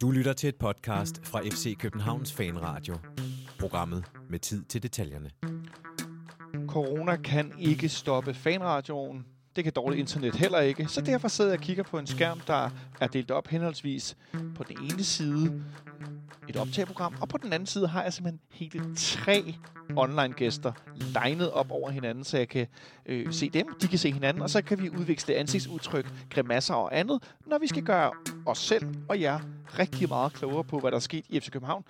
Du lytter til et podcast fra FC Københavns Fanradio. Programmet med tid til detaljerne. Corona kan ikke stoppe fanradioen. Det kan dårligt internet heller ikke. Så derfor sidder jeg og kigger på en skærm, der er delt op henholdsvis på den ene side et optageprogram, og på den anden side har jeg simpelthen hele tre online-gæster legnet op over hinanden, så jeg kan øh, se dem, de kan se hinanden, og så kan vi udveksle ansigtsudtryk, grimasser og andet, når vi skal gøre os selv og jer rigtig meget klogere på, hvad der er sket i FC København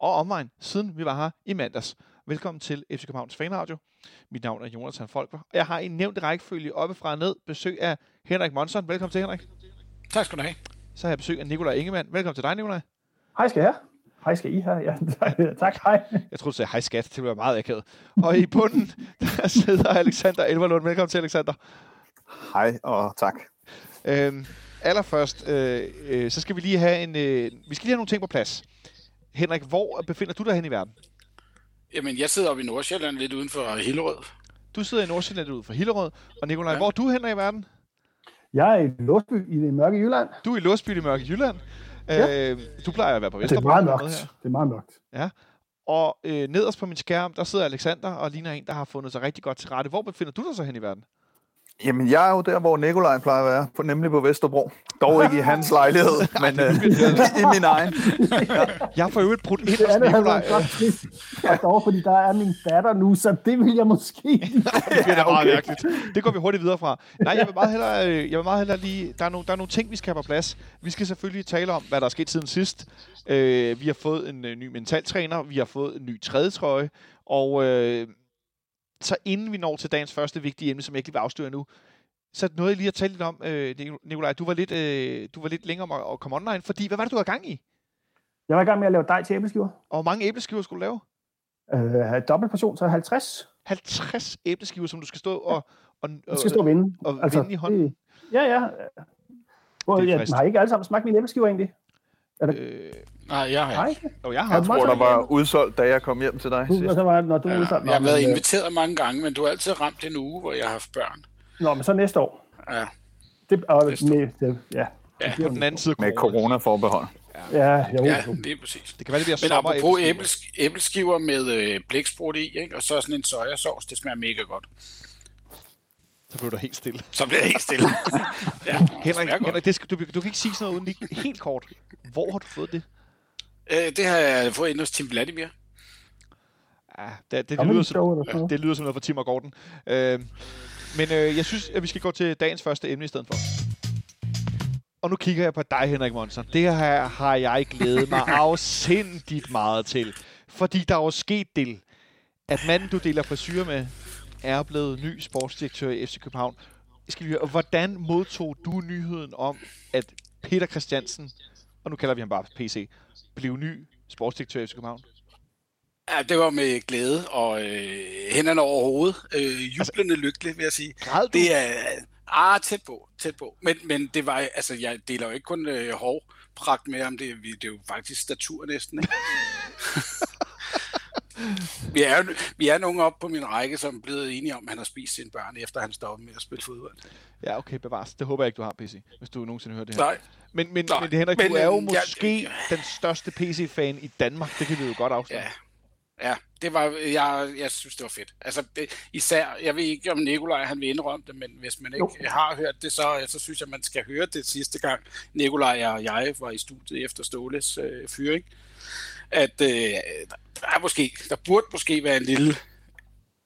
og omvejen, siden vi var her i mandags. Velkommen til FC Københavns Fanradio. Mit navn er Jonathan Folker, og jeg har en nævnt rækkefølge oppefra og ned besøg af Henrik Monson. Velkommen til, Henrik. Tak skal du have. Så har jeg besøg af Nikolaj Ingemann. Velkommen til dig, Nikolaj. Hej skal jeg. Hej skal I have. Ja, tak, hej. Jeg troede, du sagde hej skat. Det var meget akavet. Og i bunden, der sidder Alexander Elverlund. Velkommen til, Alexander. Hej og tak. Øhm, allerførst, øh, øh, så skal vi lige have en, øh, vi skal lige have nogle ting på plads. Henrik, hvor befinder du dig hen i verden? Jamen, jeg sidder oppe i Nordsjælland, lidt uden for Hillerød. Du sidder i Nordsjælland ud for Hillerød. Og Nikolaj, ja. hvor er du hen i verden? Jeg er i Låsby i det mørke Jylland. Du er i Låsby i det mørke Jylland. Ja. Øh, du plejer at være på Vesterbro. Det er meget mørkt. Det er meget mørkt. Ja. Og øh, nederst på min skærm, der sidder Alexander og ligner en, der har fundet sig rigtig godt til rette. Hvor befinder du dig så hen i verden? Jamen, jeg er jo der, hvor Nikolaj plejer at være, på, nemlig på Vesterbro. Dog ikke i hans lejlighed, men øh, i min egen. Ja. Jeg får jo et brudt ind hos Nikolaj. Og dog, fordi der er min datter nu, så det vil jeg måske... det bliver da meget mærkeligt. Det går vi hurtigt videre fra. Nej, jeg vil meget hellere, jeg vil meget hellere lige... Der er, nogle, der er nogle ting, vi skal have på plads. Vi skal selvfølgelig tale om, hvad der er sket siden sidst. Øh, vi har fået en øh, ny mentaltræner, vi har fået en ny tredje trøje, og... Øh, så inden vi når til dagens første vigtige emne, som jeg ikke lige vil afsløre nu, så noget jeg lige at tale lidt om, øh, Nikolaj, du var lidt, øh, du var lidt længere om at, komme online, fordi hvad var det, du var i gang i? Jeg var i gang med at lave dej til æbleskiver. Og hvor mange æbleskiver skulle du lave? Øh, dobbelt portion, så 50. 50 æbleskiver, som du skal stå og, og, du skal stå og vinde. Og altså, vinde i hånden? Det, ja, ja. Hvor, jeg har ikke alle sammen smagt mine æbleskiver egentlig. Er det? Øh, nej, jeg har ikke. Og jeg har. Jeg tror, der var udsolgt, da jeg kom hjem til dig du, sidst. Så var, når du ja, udsolgt, jeg har været inviteret mange gange, men du har altid ramt en uge, hvor jeg har haft børn. Nå, men så næste år. Ja. Det, og med, det, ja. Ja, på den anden side Med corona-forbehold. Ja, jo. ja, det er præcis. Det kan være, det bliver Men apropos æbleskiver, æbleskiver med øh, blæksprut i, ikke? og så sådan en sojasauce, det smager mega godt. Så blev du helt stille. Så blev jeg helt stille. ja, Henrik, Henrik det skal, du, du kan ikke sige sådan noget uden lige helt kort. Hvor har du fået det? Øh, det har jeg fået ind hos Tim Vladimir. Ja, det, det, det, lyder, som, det lyder som noget fra Tim og Gordon. Øh, men øh, jeg synes, at vi skal gå til dagens første emne i stedet for. Og nu kigger jeg på dig, Henrik Monsen. Det her har jeg glædet mig afsindigt meget til. Fordi der er jo sket det, at manden, du deler frisyrer med, er blevet ny sportsdirektør i FC København. Skal vi høre, hvordan modtog du nyheden om, at Peter Christiansen, og nu kalder vi ham bare PC, blev ny sportsdirektør i FC København? Ja, det var med glæde og øh, hænderne over hovedet. Øh, jublende altså, lykkelig, vil jeg sige. Græd du? Det er ah, tæt på, tæt på. Men, men det var, altså, jeg deler jo ikke kun øh, hårpragt med ham, det, det er jo faktisk statur næsten, ikke? vi, er, vi er nogen op på min række, som er blevet enige om, at han har spist sine børn, efter han stoppede med at spille fodbold. Ja, okay, bevares. Det håber jeg ikke, du har, PC, hvis du nogensinde hører det her. Nej. Men, men, Nej. men Henrik, men, du er jo måske jeg, den største PC-fan i Danmark. Det kan vi jo godt afsløre. Ja. Ja, det var, jeg, jeg synes, det var fedt. Altså, det, især, jeg ved ikke, om Nikolaj han vil indrømme det, men hvis man ikke jo. har hørt det, så, så synes jeg, man skal høre det sidste gang, Nikolaj og jeg var i studiet efter Ståles øh, fyring at øh, der, er måske, der burde måske være en lille,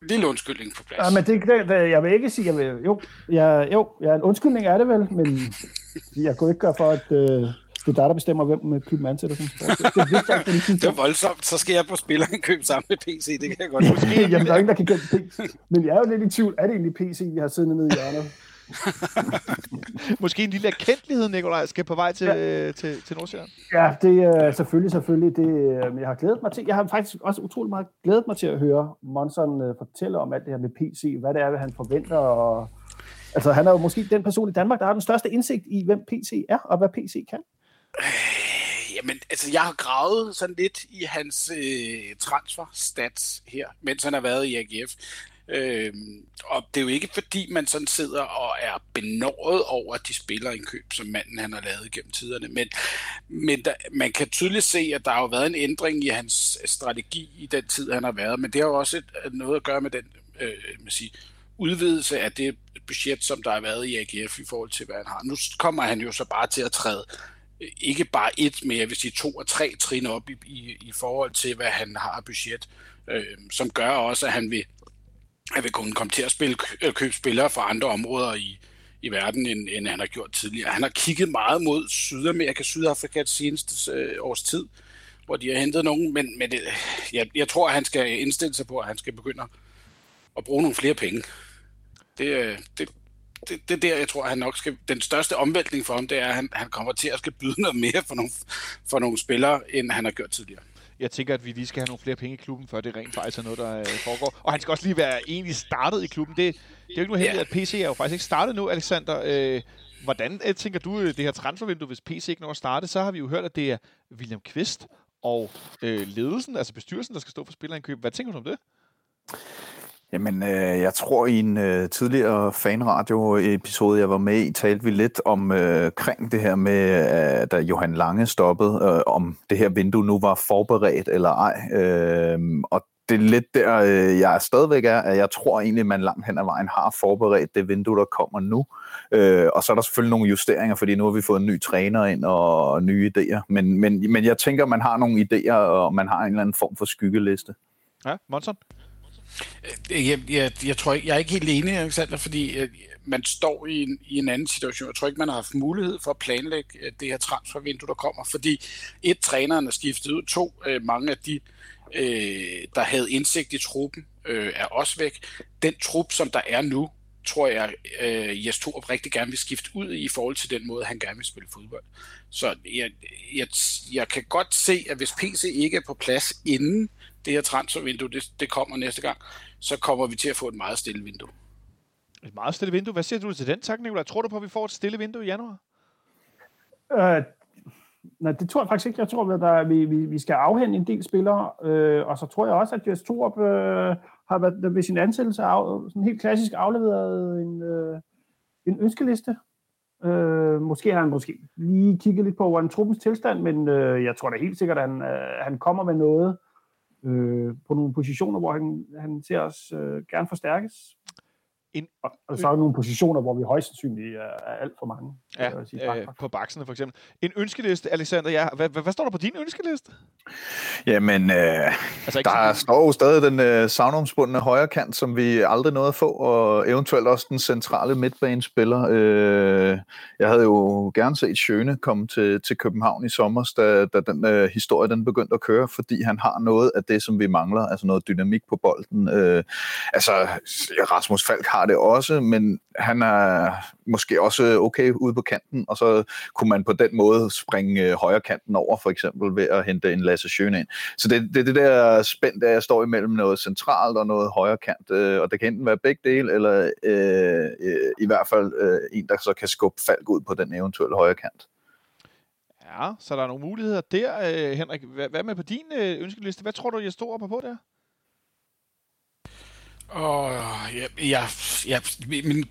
lille undskyldning på plads. Ja, men det, det, jeg vil ikke sige, jeg vil, jo, jeg, jo, ja, en undskyldning er det vel, men jeg kunne ikke gøre for, at øh, det er dig, der bestemmer, hvem klubben ansætter som sport. Det, det, det, det, det er voldsomt. Så skal jeg på spillerindkøb sammen med PC. Det kan jeg godt Måske, jamen, der er ingen, der kan gætte PC. Men jeg er jo lidt i tvivl. Er det egentlig PC, vi har siddet nede i hjørnet? Måske en lille erkendelighed, Nikolaj, skal på vej til, ja. øh, til, til Nordsjælland. Ja, det er uh, selvfølgelig, selvfølgelig. Det, uh, jeg har glædet mig til. Jeg har faktisk også utrolig meget glædet mig til at høre Monson fortælle om alt det her med PC, hvad det er, hvad han forventer. Og, altså, han er jo måske den person i Danmark, der har den største indsigt i, hvem PC er, og hvad PC kan. Jamen, altså, jeg har gravet sådan lidt i hans øh, transfer-stats her, mens han har været i AGF. Øh, og det er jo ikke fordi, man sådan sidder og er benåret over, at de spiller en køb, som manden han har lavet gennem tiderne. Men, men der, man kan tydeligt se, at der har jo været en ændring i hans strategi i den tid, han har været. Men det har jo også et, noget at gøre med den øh, man siger, udvidelse af det budget, som der har været i AGF i forhold til, hvad han har. Nu kommer han jo så bare til at træde øh, ikke bare et, men jeg vil sige to og tre trin op i, i, i forhold til, hvad han har budget, øh, som gør også, at han vil, at vi kunne komme til at spille, øh, købe spillere fra andre områder i, i verden, end, end han har gjort tidligere. Han har kigget meget mod Sydamerika, Sydafrika det seneste øh, års tid, hvor de har hentet nogen, men, men øh, det, jeg, jeg tror, at han skal indstille sig på, at han skal begynde at bruge nogle flere penge. Det, øh, det, det, det der, jeg tror, han nok skal... Den største omvæltning for ham, det er, at han, han kommer til at skal byde noget mere for nogle, for nogle spillere, end han har gjort tidligere. Jeg tænker, at vi lige skal have nogle flere penge i klubben, før det rent faktisk er noget, der øh, foregår. Og han skal også lige være egentlig startet i klubben. Det, det er jo ikke nu heldigt, ja. at PC er jo faktisk ikke startet nu, Alexander. Øh, hvordan øh, tænker du øh, det her transfervindue, hvis PC ikke når at starte? Så har vi jo hørt, at det er William Kvist og øh, ledelsen, altså bestyrelsen, der skal stå for spillerindkøb. Hvad tænker du om det? Jamen, øh, jeg tror i en øh, tidligere fanradio-episode, jeg var med i, talte vi lidt om øh, kring det her med, øh, da Johan Lange stoppede, øh, om det her vindue nu var forberedt eller ej. Øh, og det er lidt der, øh, jeg stadigvæk er, at jeg tror egentlig, man langt hen ad vejen har forberedt det vindue, der kommer nu. Øh, og så er der selvfølgelig nogle justeringer, fordi nu har vi fået en ny træner ind og, og nye idéer. Men, men, men jeg tænker, man har nogle idéer, og man har en eller anden form for skyggeliste. Ja, Monson? Øh, jeg, jeg, jeg tror ikke, jeg er ikke helt enig, Alexander, fordi øh, man står i en, i en anden situation. Jeg tror ikke, man har haft mulighed for at planlægge øh, det her transfervindue, der kommer, fordi et, træneren er skiftet ud, to, mange af de, der havde indsigt i truppen, er også væk. Den trup, som der er nu, tror jeg, øh, Jes Torup rigtig gerne vil skifte ud i forhold til den måde, han gerne vil spille fodbold. Så jeg, jeg, jeg kan godt se, at hvis PC ikke er på plads inden det her transfervindue, det, det kommer næste gang, så kommer vi til at få et meget stille vindue. Et meget stille vindue? Hvad siger du til den tak, Nicolai? Tror du på, at vi får et stille vindue i januar? Øh, nej, det tror jeg faktisk ikke. Jeg tror, at der, vi, vi, vi skal afhænde en del spillere, øh, og så tror jeg også, at Jes Torup øh, har været ved sin ansættelse af, sådan helt klassisk afleveret en, øh, en ønskeliste. Øh, måske har han måske lige kigget lidt på, hvordan truppens tilstand, men øh, jeg tror da helt sikkert, at han, øh, han kommer med noget, øh, på nogle positioner, hvor han, han ser os øh, gerne forstærkes. En, og, og så er der nogle positioner, hvor vi højst sandsynligt er, er alt for mange. Ja, sige, øh, på baksene for eksempel. En ønskeliste, Alexander, ja. Hvad, hvad, hvad står der på din ønskeliste? Jamen, øh, altså, der sådan... står jo stadig den øh, savnomsbundne højre kant, som vi aldrig nåede at få, og eventuelt også den centrale midtbanespiller. Øh, jeg havde jo gerne set Schøne komme til, til København i sommer, da, da den øh, historie den begyndte at køre, fordi han har noget af det, som vi mangler, altså noget dynamik på bolden. Øh, altså, Rasmus Falk har det også, men han er måske også okay ude på kanten, og så kunne man på den måde springe øh, højre kanten over, for eksempel ved at hente en Lasse Schøne ind. Så det er det, det der spænd, der jeg står imellem noget centralt og noget højre kant, øh, og det kan enten være begge dele, eller øh, øh, i hvert fald øh, en, der så kan skubbe Falk ud på den eventuelle højre kant. Ja, så der er nogle muligheder der. Øh, Henrik, hvad, hvad med på din øh, ønskeliste? Hvad tror du, jeg står op på der? Og ja, ja, ja, men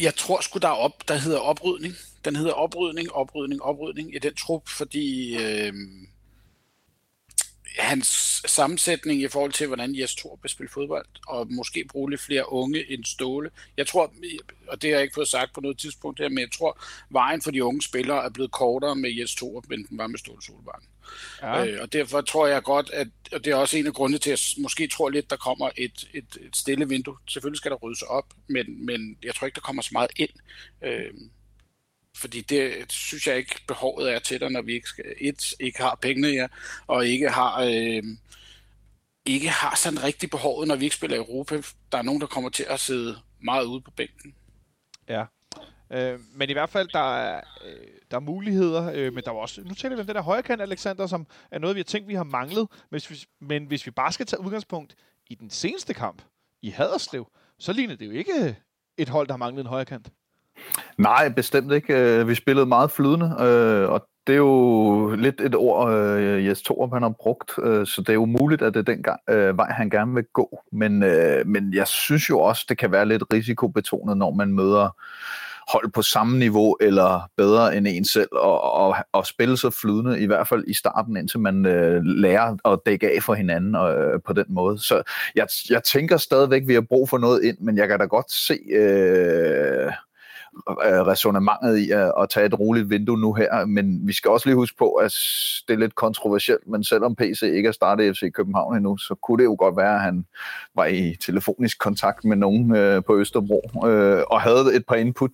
jeg tror sgu, der er op, der hedder oprydning. Den hedder oprydning, oprydning, oprydning i den trup, fordi øh, hans sammensætning i forhold til, hvordan Jes Thor vil spille fodbold, og måske bruge lidt flere unge end Ståle. Jeg tror, og det har jeg ikke fået sagt på noget tidspunkt her, men jeg tror, vejen for de unge spillere er blevet kortere med Jes Thor, end den var med Ståle Solbakken. Ja. Øh, og derfor tror jeg godt, at og det er også en af grundene til, at jeg måske tror lidt, der kommer et, et, et stille vindue. Selvfølgelig skal der ryddes op, men, men jeg tror ikke, der kommer så meget ind. Øh, fordi det synes jeg ikke behovet er til dig, når vi ikke, skal, et, ikke har pengene ja, og ikke har, øh, ikke har sådan rigtig behovet, når vi ikke spiller i Europa. Der er nogen, der kommer til at sidde meget ude på bænken. Ja, øh, men i hvert fald, der er, øh, der er muligheder, øh, men der var også, nu taler vi om den der højre Alexander, som er noget, vi har tænkt, vi har manglet, men hvis vi, men hvis vi bare skal tage udgangspunkt i den seneste kamp i Haderslev, så ligner det jo ikke et hold, der har manglet en højre. Nej, bestemt ikke. Øh, vi spillede meget flydende, øh, og det er jo lidt et ord, øh, Jes Torup han har brugt, øh, så det er jo muligt, at det er den gang, øh, vej, han gerne vil gå. Men, øh, men jeg synes jo også, det kan være lidt risikobetonet, når man møder hold på samme niveau eller bedre end en selv, og, og, og spille så flydende, i hvert fald i starten, indtil man øh, lærer at dække af for hinanden øh, på den måde. Så jeg, jeg tænker stadigvæk, at vi har brug for noget ind, men jeg kan da godt se... Øh, Øh, resonemanget i at, at tage et roligt vindue nu her, men vi skal også lige huske på, at det er lidt kontroversielt, men selvom PC ikke er startet FC København endnu, så kunne det jo godt være, at han var i telefonisk kontakt med nogen øh, på Østerbro, øh, og havde et par input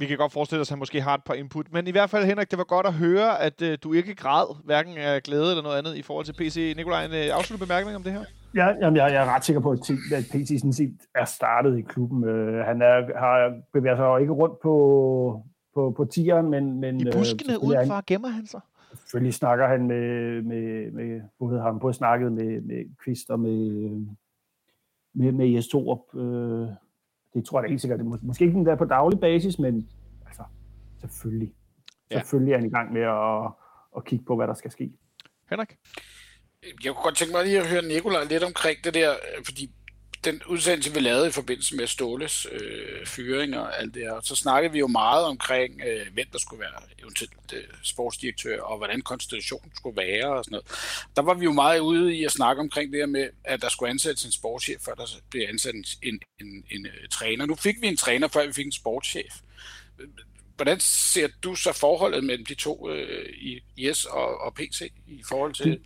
vi kan godt forestille os, at han måske har et par input. Men i hvert fald, Henrik, det var godt at høre, at øh, du ikke græd, hverken af glæde eller noget andet i forhold til PC. Nikolaj, en øh, afsluttende bemærkning om det her? Ja, jamen, jeg, jeg er ret sikker på, at, at PC sådan set er startet i klubben. Uh, han er, har bevæger sig jo ikke rundt på, på, på tieren, men... men I buskene øh, udenfor han, gemmer han sig? Selvfølgelig snakker han med, med, med hvad han både snakket med, med Kvist og med, med, med Jes Torup. Uh, det tror jeg da helt sikkert. Mås- måske ikke den der på daglig basis, men altså, selvfølgelig. Ja. Selvfølgelig er han i gang med at, at kigge på, hvad der skal ske. Henrik? Jeg kunne godt tænke mig lige at høre Nikolaj lidt omkring det der, fordi den udsendelse, vi lavede i forbindelse med Ståles øh, fyring og alt det her, så snakkede vi jo meget omkring, øh, hvem der skulle være eventuelt øh, sportsdirektør, og hvordan konstitutionen skulle være og sådan noget. Der var vi jo meget ude i at snakke omkring det her med, at der skulle ansættes en sportschef, før der blev ansat en, en, en, en træner. Nu fik vi en træner, før vi fik en sportschef. Hvordan ser du så forholdet mellem de to, øh, i IS og, og PC, i forhold til...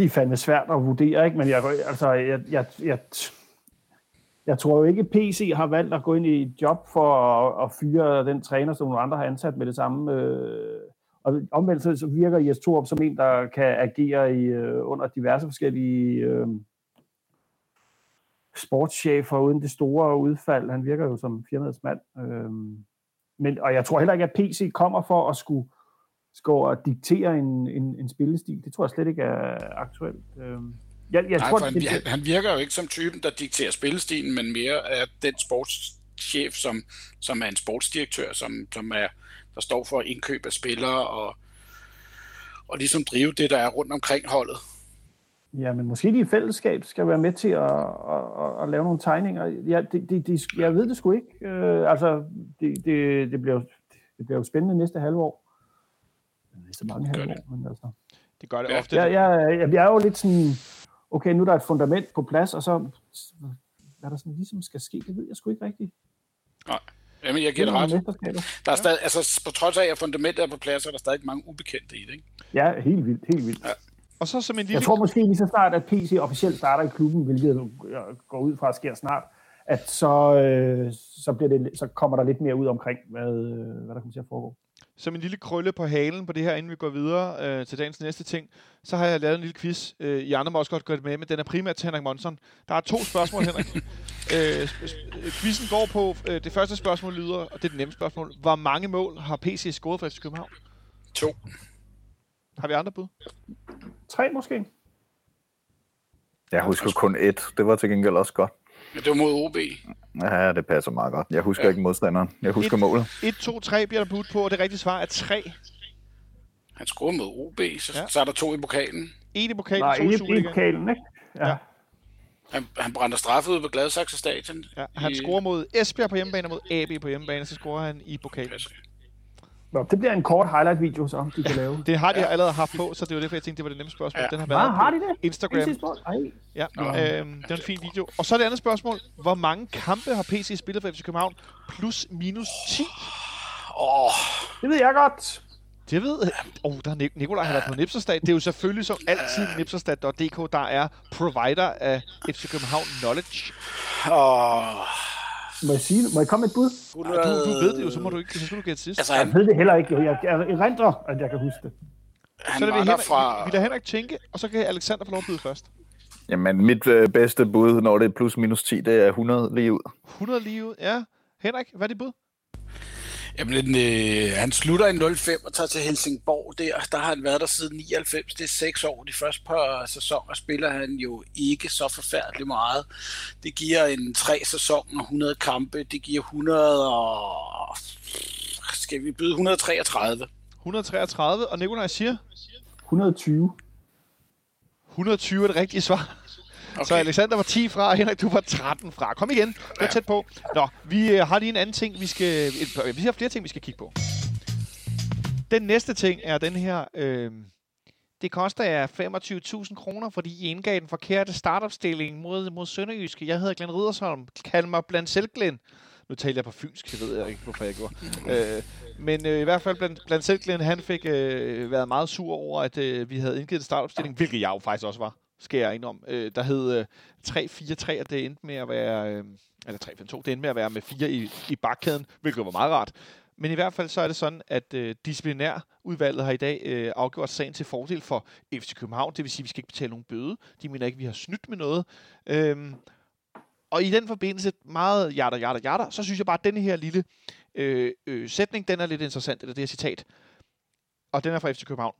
Det er fandme svært at vurdere, ikke? men jeg, altså, jeg, jeg, jeg, jeg tror jo ikke, at PC har valgt at gå ind i et job for at, at fyre den træner, som nogle andre har ansat med det samme. Øh, og omvendt så virker Jes Torup som en, der kan agere i, øh, under diverse forskellige øh, sportschefer uden det store udfald. Han virker jo som firmaets mand. Øh, men, og jeg tror heller ikke, at PC kommer for at skulle skal og diktere en, en, en spillestil. Det tror jeg slet ikke er aktuelt. Øhm, jeg, jeg Nej, tror, han, det, han virker jo ikke som typen, der dikterer spillestilen, men mere er den sportschef, som, som er en sportsdirektør, som, som er, der står for indkøb af spillere og, og ligesom drive det, der er rundt omkring holdet. Ja, men måske de i fællesskab skal være med til at, at, at, at lave nogle tegninger. Ja, det, det, det, jeg ved det sgu ikke. Øh, altså, det, det, det, bliver, det bliver jo spændende næste halve år så mange her år, men altså... Det gør det ofte. Jeg, jeg, jeg, jeg er jo lidt sådan, okay, nu er der et fundament på plads, og så hvad der sådan ligesom skal ske, det ved jeg sgu ikke rigtigt. Nej. Jamen, jeg giver det ret. Der er stadig, altså, på trods af, at fundamentet er på plads, er der stadig mange ubekendte i det, ikke? Ja, helt vildt, helt vildt. Ja. Og så som en lille... Jeg tror måske lige så snart, at PC officielt starter i klubben, hvilket går ud fra at sker snart, at så, øh, så, bliver det, så kommer der lidt mere ud omkring, hvad, øh, hvad der kommer til at foregå som en lille krølle på halen på det her, inden vi går videre øh, til dagens næste ting, så har jeg lavet en lille quiz. Øh, I andre må også godt gøre det med, men den er primært til Henrik Monson. Der er to spørgsmål, Henrik. øh, quizzen går på, øh, det første spørgsmål lyder, og det er det nemme spørgsmål. Hvor mange mål har PC scoret for FC København? To. Har vi andre bud? Tre måske. Jeg husker kun et. Det var til gengæld også godt. Men det var mod OB. Ja, det passer meget godt. Jeg husker ja. ikke modstanderen. Jeg husker et, målet. 1, 2, 3 bliver der budt på, og det rigtige svar er 3. Han scorede mod OB, så, ja. så er der to i pokalen. En i pokalen, Nej, to i, pokalen, ikke? Ja. ja. Han, han brænder straffe ud på Gladsaxe Stadion. Ja, han i... scorer mod Esbjerg på hjemmebane og mod AB på hjemmebane, så scorer han i pokalen. Nå, det bliver en kort highlight-video, så de kan lave. det har de allerede haft på, så det var derfor, jeg tænkte, det var det nemme spørgsmål. Ja. Den har været har de det? Instagram. Ja, øhm, det er en fin video. Og så er det andet spørgsmål. Hvor mange kampe har PC spillet for FC København? Plus minus 10? Åh, oh. Det ved jeg godt. Det ved jeg. Oh, der er Nikolaj, han er på Nipserstat. Det er jo selvfølgelig som altid Nipserstat.dk, der er provider af FC København Knowledge. Åh... Oh. Må jeg, sige, må jeg komme med et bud? Nej, du, du ved det jo, så må du ikke, så skal du gætte sidst. Altså, han... Jeg ved det heller ikke. Jeg, jeg erindrer, at jeg kan huske det. Han så er det vi, Henrik, fra... vi lader Henrik tænke, og så kan Alexander få lov at byde først. Jamen, mit øh, bedste bud, når det er plus minus 10, det er 100 lige ud. 100 lige ud, ja. Henrik, hvad er dit bud? Jamen, øh, han slutter i 05 og tager til Helsingborg der. Der har han været der siden 99. Det er seks år. De første par sæsoner spiller han jo ikke så forfærdeligt meget. Det giver en tre sæsoner, 100 kampe. Det giver 100 og skal vi byde 133. 133, og Nikolaj siger? 120. 120 er det rigtige svar. Okay. Så Alexander var 10 fra, og Henrik, du var 13 fra. Kom igen, du er tæt på. Nå, vi øh, har lige en anden ting, vi skal... Et, vi har flere ting, vi skal kigge på. Den næste ting er den her... Øh, det koster jer 25.000 kroner, fordi I indgav den forkerte startopstilling mod, mod Sønderjyske. Jeg hedder Glenn Ridersholm. Kald mig blandt selv Glenn. Nu taler jeg på fynsk, det ved jeg ikke, hvorfor jeg gjorde. øh, men øh, i hvert fald blandt, blandt selv Glenn, han fik øh, været meget sur over, at øh, vi havde indgivet en startopstilling, hvilket jeg jo faktisk også var, skal jeg indrømme. Øh, der hed øh, 3-4-3, og det endte med at være... Øh, eller 3-5-2, det endte med at være med 4 i, i bakkæden, hvilket var meget rart. Men i hvert fald så er det sådan, at øh, disciplinærudvalget har i dag øh, afgjort sagen til fordel for FC København. Det vil sige, at vi skal ikke betale nogen bøde. De mener ikke, at vi har snydt med noget. Øhm, og i den forbindelse, meget jatter, jatter, jatter, så synes jeg bare, at denne her lille øh, øh, sætning, den er lidt interessant, eller det her citat. Og den er fra FC København.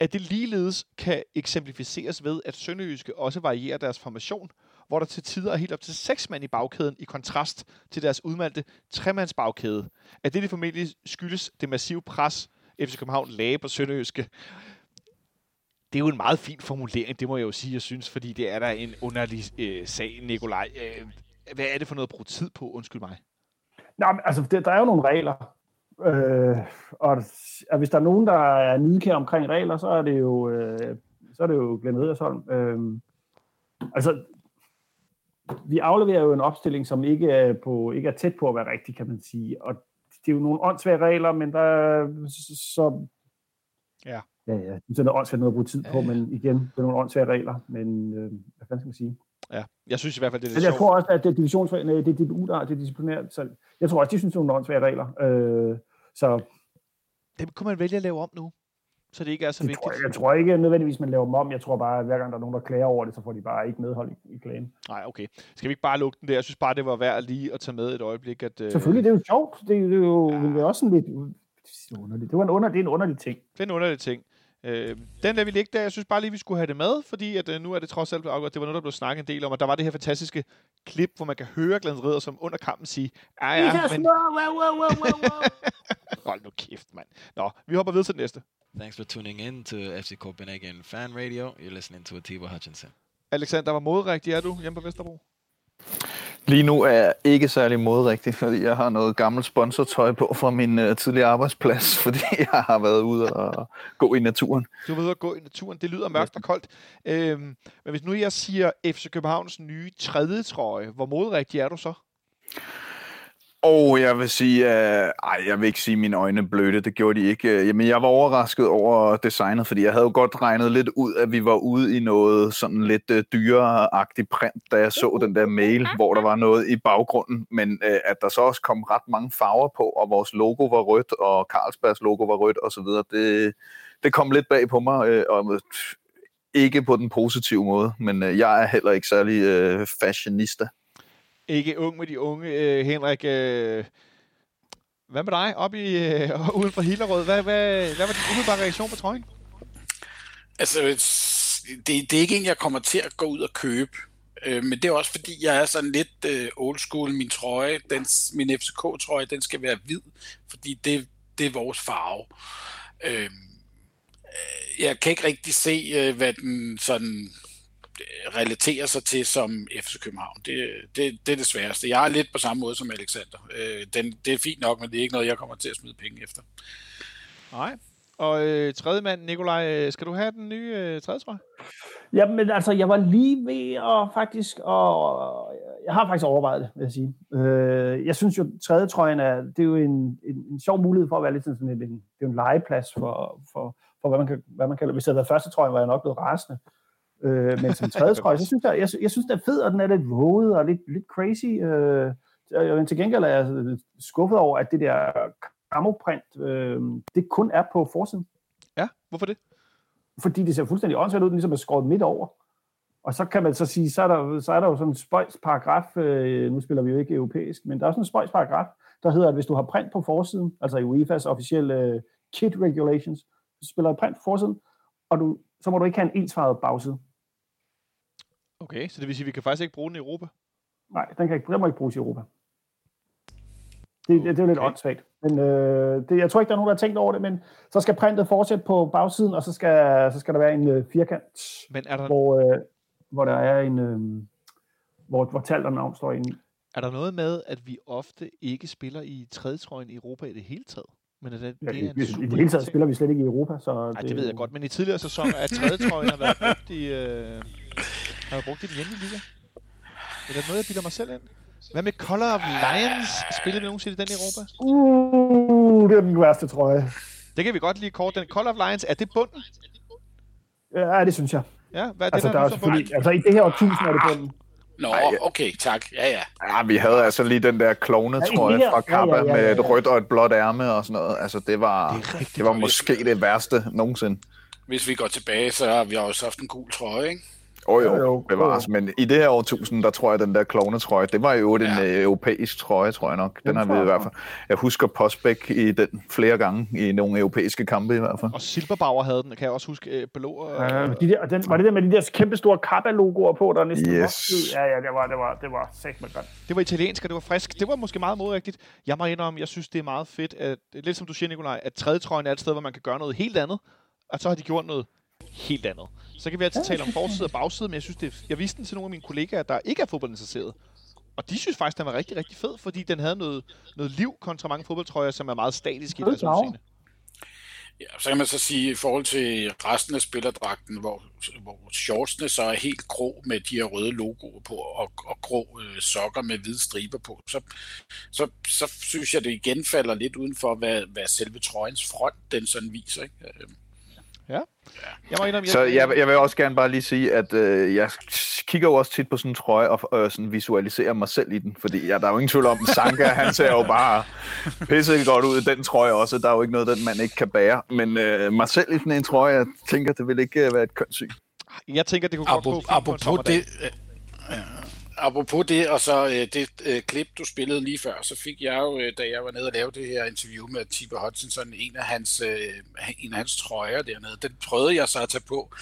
At det ligeledes kan eksemplificeres ved, at Sønderjyske også varierer deres formation, hvor der til tider er helt op til seks mand i bagkæden, i kontrast til deres udmalte tremandsbagkæde. At det, det formentlig skyldes det massive pres, FC København lagde på Sønderjyske. Det er jo en meget fin formulering, det må jeg jo sige, jeg synes, fordi det er der en underlig øh, sag, Nikolaj. Øh, hvad er det for noget at bruge tid på? Undskyld mig. Nej, men, altså, der, der er jo nogle regler. Øh, og at hvis der er nogen, der er nidkær omkring regler, så er det jo, øh, så er det jo Glenn Riddersholm. Øh, altså, vi afleverer jo en opstilling, som ikke er, på, ikke er tæt på at være rigtig, kan man sige. Og det er jo nogle åndssvage regler, men der så... Ja. Ja, ja. Det er noget åndssvagt noget at bruge tid på, ja. men igen, det er nogle åndssvage regler. Men øh, hvad fanden skal man sige? Ja, jeg synes i hvert fald, det er lidt Jeg tror også, at det er divisions, nej, det er DBU, der det er disciplinært. Så jeg tror også, de synes, det er nogle åndssvage regler. Øh, så... Dem kunne man vælge at lave om nu så det ikke er så det vigtigt? Tror jeg, jeg tror ikke nødvendigvis, man laver dem om. Jeg tror bare, at hver gang der er nogen, der klager over det, så får de bare ikke medhold i, i klagen. Nej, okay. Skal vi ikke bare lukke den der? Jeg synes bare, det var værd lige at tage med et øjeblik. At, øh... Selvfølgelig, det er jo sjovt. Det, det er jo ja. det er også sådan lidt underligt. Det, var en under, det er en underlig ting. Det er en underlig ting. Øh, den lader vi ligge der. Jeg synes bare lige, vi skulle have det med, fordi at, øh, nu er det trods alt afgjort. Det var noget, der blev snakket en del om, at der var det her fantastiske klip, hvor man kan høre Glenn Ridder som under kampen sige, ja, ja, men... Hold nu kæft, mand. Nå, vi hopper videre til den næste. Thanks for tuning in to FC Copenhagen Fan Radio. You're listening to Atiba Hutchinson. Alexander, hvor modrigtig er du hjemme på Vesterbro? Lige nu er jeg ikke særlig modrigtig, fordi jeg har noget gammelt sponsortøj på fra min uh, tidligere arbejdsplads, fordi jeg har været ude og gå i naturen. Du har været ude og gå i naturen. Det lyder mørkt og koldt. Øhm, men hvis nu jeg siger FC Københavns nye tredje trøje, hvor modrigtig er du så? Og jeg vil sige, uh, ej, jeg vil ikke sige, at mine øjne blødte, det gjorde de ikke. Øh, jamen, jeg var overrasket over designet, fordi jeg havde jo godt regnet lidt ud, at vi var ude i noget sådan lidt øh, uh, dyreagtigt print, da jeg så den der mail, hvor der var noget i baggrunden, men uh, at der så også kom ret mange farver på, og vores logo var rødt, og Carlsbergs logo var rødt osv., det, det kom lidt bag på mig, uh, og ikke på den positive måde, men uh, jeg er heller ikke særlig uh, fashionista ikke ung med de unge. Øh, Henrik, øh, hvad med dig op i, øh, uden for Hillerød? Hvad, hvad, hvad var din umiddelbare reaktion på trøjen? Altså, det, det er ikke en, jeg kommer til at gå ud og købe. Øh, men det er også fordi, jeg er sådan lidt øh, old school. Min trøje, den, min FCK-trøje, den skal være hvid, fordi det, det er vores farve. Øh, jeg kan ikke rigtig se, øh, hvad den sådan relaterer sig til som FC København. Det, det, det er det sværeste. Jeg er lidt på samme måde som Alexander. Øh, den, det er fint nok, men det er ikke noget, jeg kommer til at smide penge efter. Nej. Og øh, tredje mand, Nikolaj, øh, skal du have den nye øh, tredje trøje? Jamen altså, jeg var lige ved at faktisk, og jeg har faktisk overvejet det, vil jeg sige. Øh, jeg synes jo, tredje trøjen er, det er jo en, en, en sjov mulighed for at være lidt sådan en, en, det er en legeplads for, for, for hvad man kan, hvad man kan, hvis det havde været første trøjen, var jeg nok blevet rasende. Øh, men som tredje trøje, så synes jeg, jeg, jeg synes, det er fedt, og den er lidt våget og lidt, lidt crazy. Øh, men til gengæld er jeg skuffet over, at det der camoprint, øh, det kun er på forsiden. Ja, hvorfor det? Fordi det ser fuldstændig åndssvagt ud, den ligesom er skåret midt over. Og så kan man så sige, så er der, så er der jo sådan en spøjsparagraf, øh, nu spiller vi jo ikke europæisk, men der er sådan en spøjsparagraf, der hedder, at hvis du har print på forsiden, altså i UEFA's officielle øh, kit regulations, spiller du print på forsiden, og du, så må du ikke have en ensfarvet bagside. Okay, så det vil sige, at vi kan faktisk ikke bruge den i Europa? Nej, den, kan ikke, den må ikke bruges i Europa. Det, det, det er jo lidt okay. åndssvagt. Men øh, det, jeg tror ikke, der er nogen, der har tænkt over det, men så skal printet fortsætte på bagsiden, og så skal, så skal der være en øh, firkant, men er der... hvor, øh, hvor der er en... Øh, hvor, hvor tal og navn står inde. Er der noget med, at vi ofte ikke spiller i tredjetrøjen i Europa i det hele taget? Men er det, ja, det er en i, I det hele taget spiller vi slet ikke i Europa. Så Nej, det, det ved jeg godt, men i tidligere sæsoner er tredjetrøjen har været brugt i, øh, har været brugt i den hjemlige liga. Er det noget, jeg bilder mig selv ind? Hvad med Color of Lions? Spiller vi nogensinde i den i Europa? Uh, det er den værste trøje. Det kan vi godt lige kort. Den Color of Lions, er det bunden? Ja, det synes jeg. Ja, hvad er altså, det, der, der er selvfølgelig, altså i det her årtusind er det bunden. Nå, okay, tak. Ja, ja. Ja, vi havde altså lige den der klovne, ja, tror jeg, fra Kappa ja, ja, ja, ja, ja. med et rødt og et blåt ærme og sådan noget. Altså, det var, det, det var måske det værste nogensinde. Hvis vi går tilbage, så har vi også haft en gul trøje, ikke? Oh, jo, jo, bevares. Men i det her årtusind, der tror jeg, den der klovnetrøje, det var jo en ja. Øh, europæisk trøje, tror jeg nok. Den den har vi i hvert fald. Jeg husker Postbæk i den flere gange, i nogle europæiske kampe i hvert fald. Og Silberbauer havde den, kan jeg også huske. Øh, blå, og... ja, de der, den, var det der med de der kæmpe store Kappa-logoer på, der næsten yes. var? Ja, ja, det var, det var, det var sæt med godt. Det var italiensk, og det var frisk. Det var måske meget modrigtigt. Jeg må indrømme, jeg synes, det er meget fedt, at, lidt som du siger, Nikolaj, at tredje trøjen er et sted, hvor man kan gøre noget helt andet. Og så har de gjort noget helt andet. Så kan vi altid tale om forside og bagside, men jeg synes, det er, jeg viste den til nogle af mine kollegaer, der ikke er fodboldinteresserede. Og de synes faktisk, den var rigtig, rigtig fed, fordi den havde noget, noget liv kontra mange fodboldtrøjer, som er meget statiske i deres udseende. Ja, så kan man så sige, i forhold til resten af spillerdragten, hvor, hvor shortsene så er helt grå med de her røde logoer på, og, og grå øh, sokker med hvide striber på, så, så, så synes jeg, det igen falder lidt uden for, hvad, hvad selve trøjens front den sådan viser. Ikke? Ja. Jeg må indrømme, så jeg, jeg vil også gerne bare lige sige, at øh, jeg kigger jo også tit på sådan en trøje og øh, sådan visualiserer mig selv i den, fordi ja, der er jo ingen tvivl om, Sanka, han ser jo bare pisse godt ud i den trøje også. Der er jo ikke noget, den man ikke kan bære. Men øh, mig selv i sådan en trøje, jeg tænker, det vil ikke øh, være et kønssyn. Jeg tænker, det kunne godt gå Apropos det, øh, apropos det, og så øh, det øh, klip, du spillede lige før, så fik jeg jo, øh, da jeg var nede og lavede det her interview med Tiber Hutchinson, en af hans, øh, en af hans trøjer dernede. Den prøvede jeg så at tage på,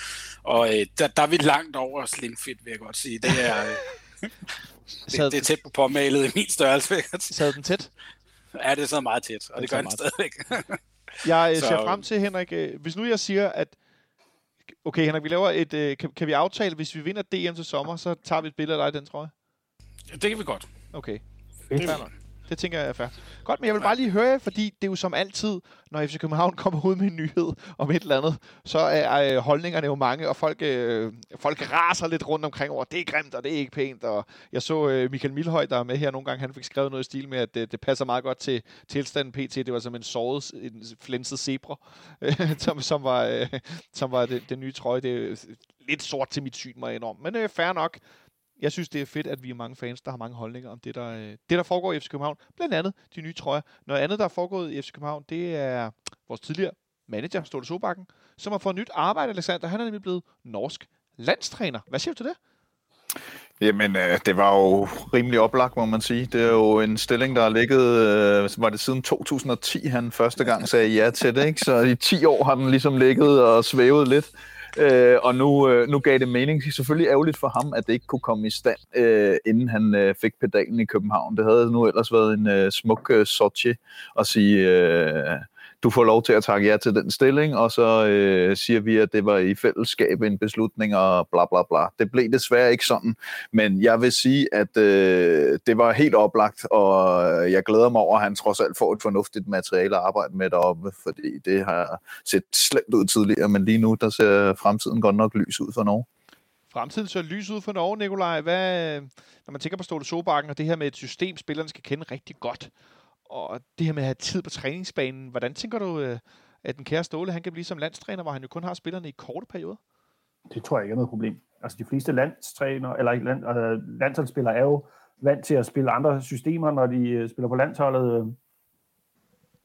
og øh, der, der er vi langt over slimfit, vil jeg godt sige. Det er, øh, det, det er tæt på påmalet i min størrelse. Sad den tæt? Ja, det er så meget tæt, og det, det gør den stadigvæk. jeg øh, ser frem til, Henrik, øh, hvis nu jeg siger, at Okay, Henrik, vi laver et... Øh, kan, kan vi aftale, hvis vi vinder DM til sommer, så tager vi et billede af dig den, tror jeg? Ja, det kan vi godt. Okay. Fedt. Det tænker jeg er fair. Godt, men jeg vil bare lige høre fordi det er jo som altid, når FC København kommer ud med en nyhed om et eller andet, så er øh, holdningerne jo mange, og folk, øh, folk raser lidt rundt omkring over, det er grimt, og det er ikke pænt, og jeg så øh, Michael Milhøj, der er med her nogle gange, han fik skrevet noget i stil med, at det, det passer meget godt til tilstanden PT, det var som en såret, en flænset zebra, som, som var, øh, som var det, det nye trøje, det er lidt sort til mit syn, jeg indrømme, men øh, fair nok jeg synes, det er fedt, at vi er mange fans, der har mange holdninger om det, der, øh, det, der foregår i FC København. Blandt andet de nye trøjer. Noget andet, der er foregået i FC København, det er vores tidligere manager, Ståle Sobakken, som har fået nyt arbejde, Alexander. Han er nemlig blevet norsk landstræner. Hvad siger du til det? Jamen, øh, det var jo rimelig oplagt, må man sige. Det er jo en stilling, der har ligget, øh, var det siden 2010, han første gang sagde ja til det, ikke? Så i 10 år har den ligesom ligget og svævet lidt. Øh, og nu, øh, nu gav det mening. Det er selvfølgelig ærgerligt for ham, at det ikke kunne komme i stand, øh, inden han øh, fik pedalen i København. Det havde nu ellers været en øh, smuk øh, Sochi at sige, øh, du får lov til at takke ja til den stilling, og så øh, siger vi, at det var i fællesskab en beslutning, og bla bla bla. Det blev desværre ikke sådan, men jeg vil sige, at øh, det var helt oplagt, og jeg glæder mig over, at han trods alt får et fornuftigt materiale at arbejde med deroppe, fordi det har set slemt ud tidligere, men lige nu, der ser fremtiden godt nok lys ud for Norge. Fremtiden ser lys ud for Norge, Nikolaj. Hvad, øh, når man tænker på Ståle Sobakken og det her med et system, spillerne skal kende rigtig godt, og det her med at have tid på træningsbanen, hvordan tænker du, øh, at den kære Ståle, han kan blive som landstræner, hvor han jo kun har spillerne i korte perioder? Det tror jeg ikke er noget problem. Altså de fleste landstræner, eller land, øh, landsholdsspillere er jo vant til at spille andre systemer, når de øh, spiller på landsholdet.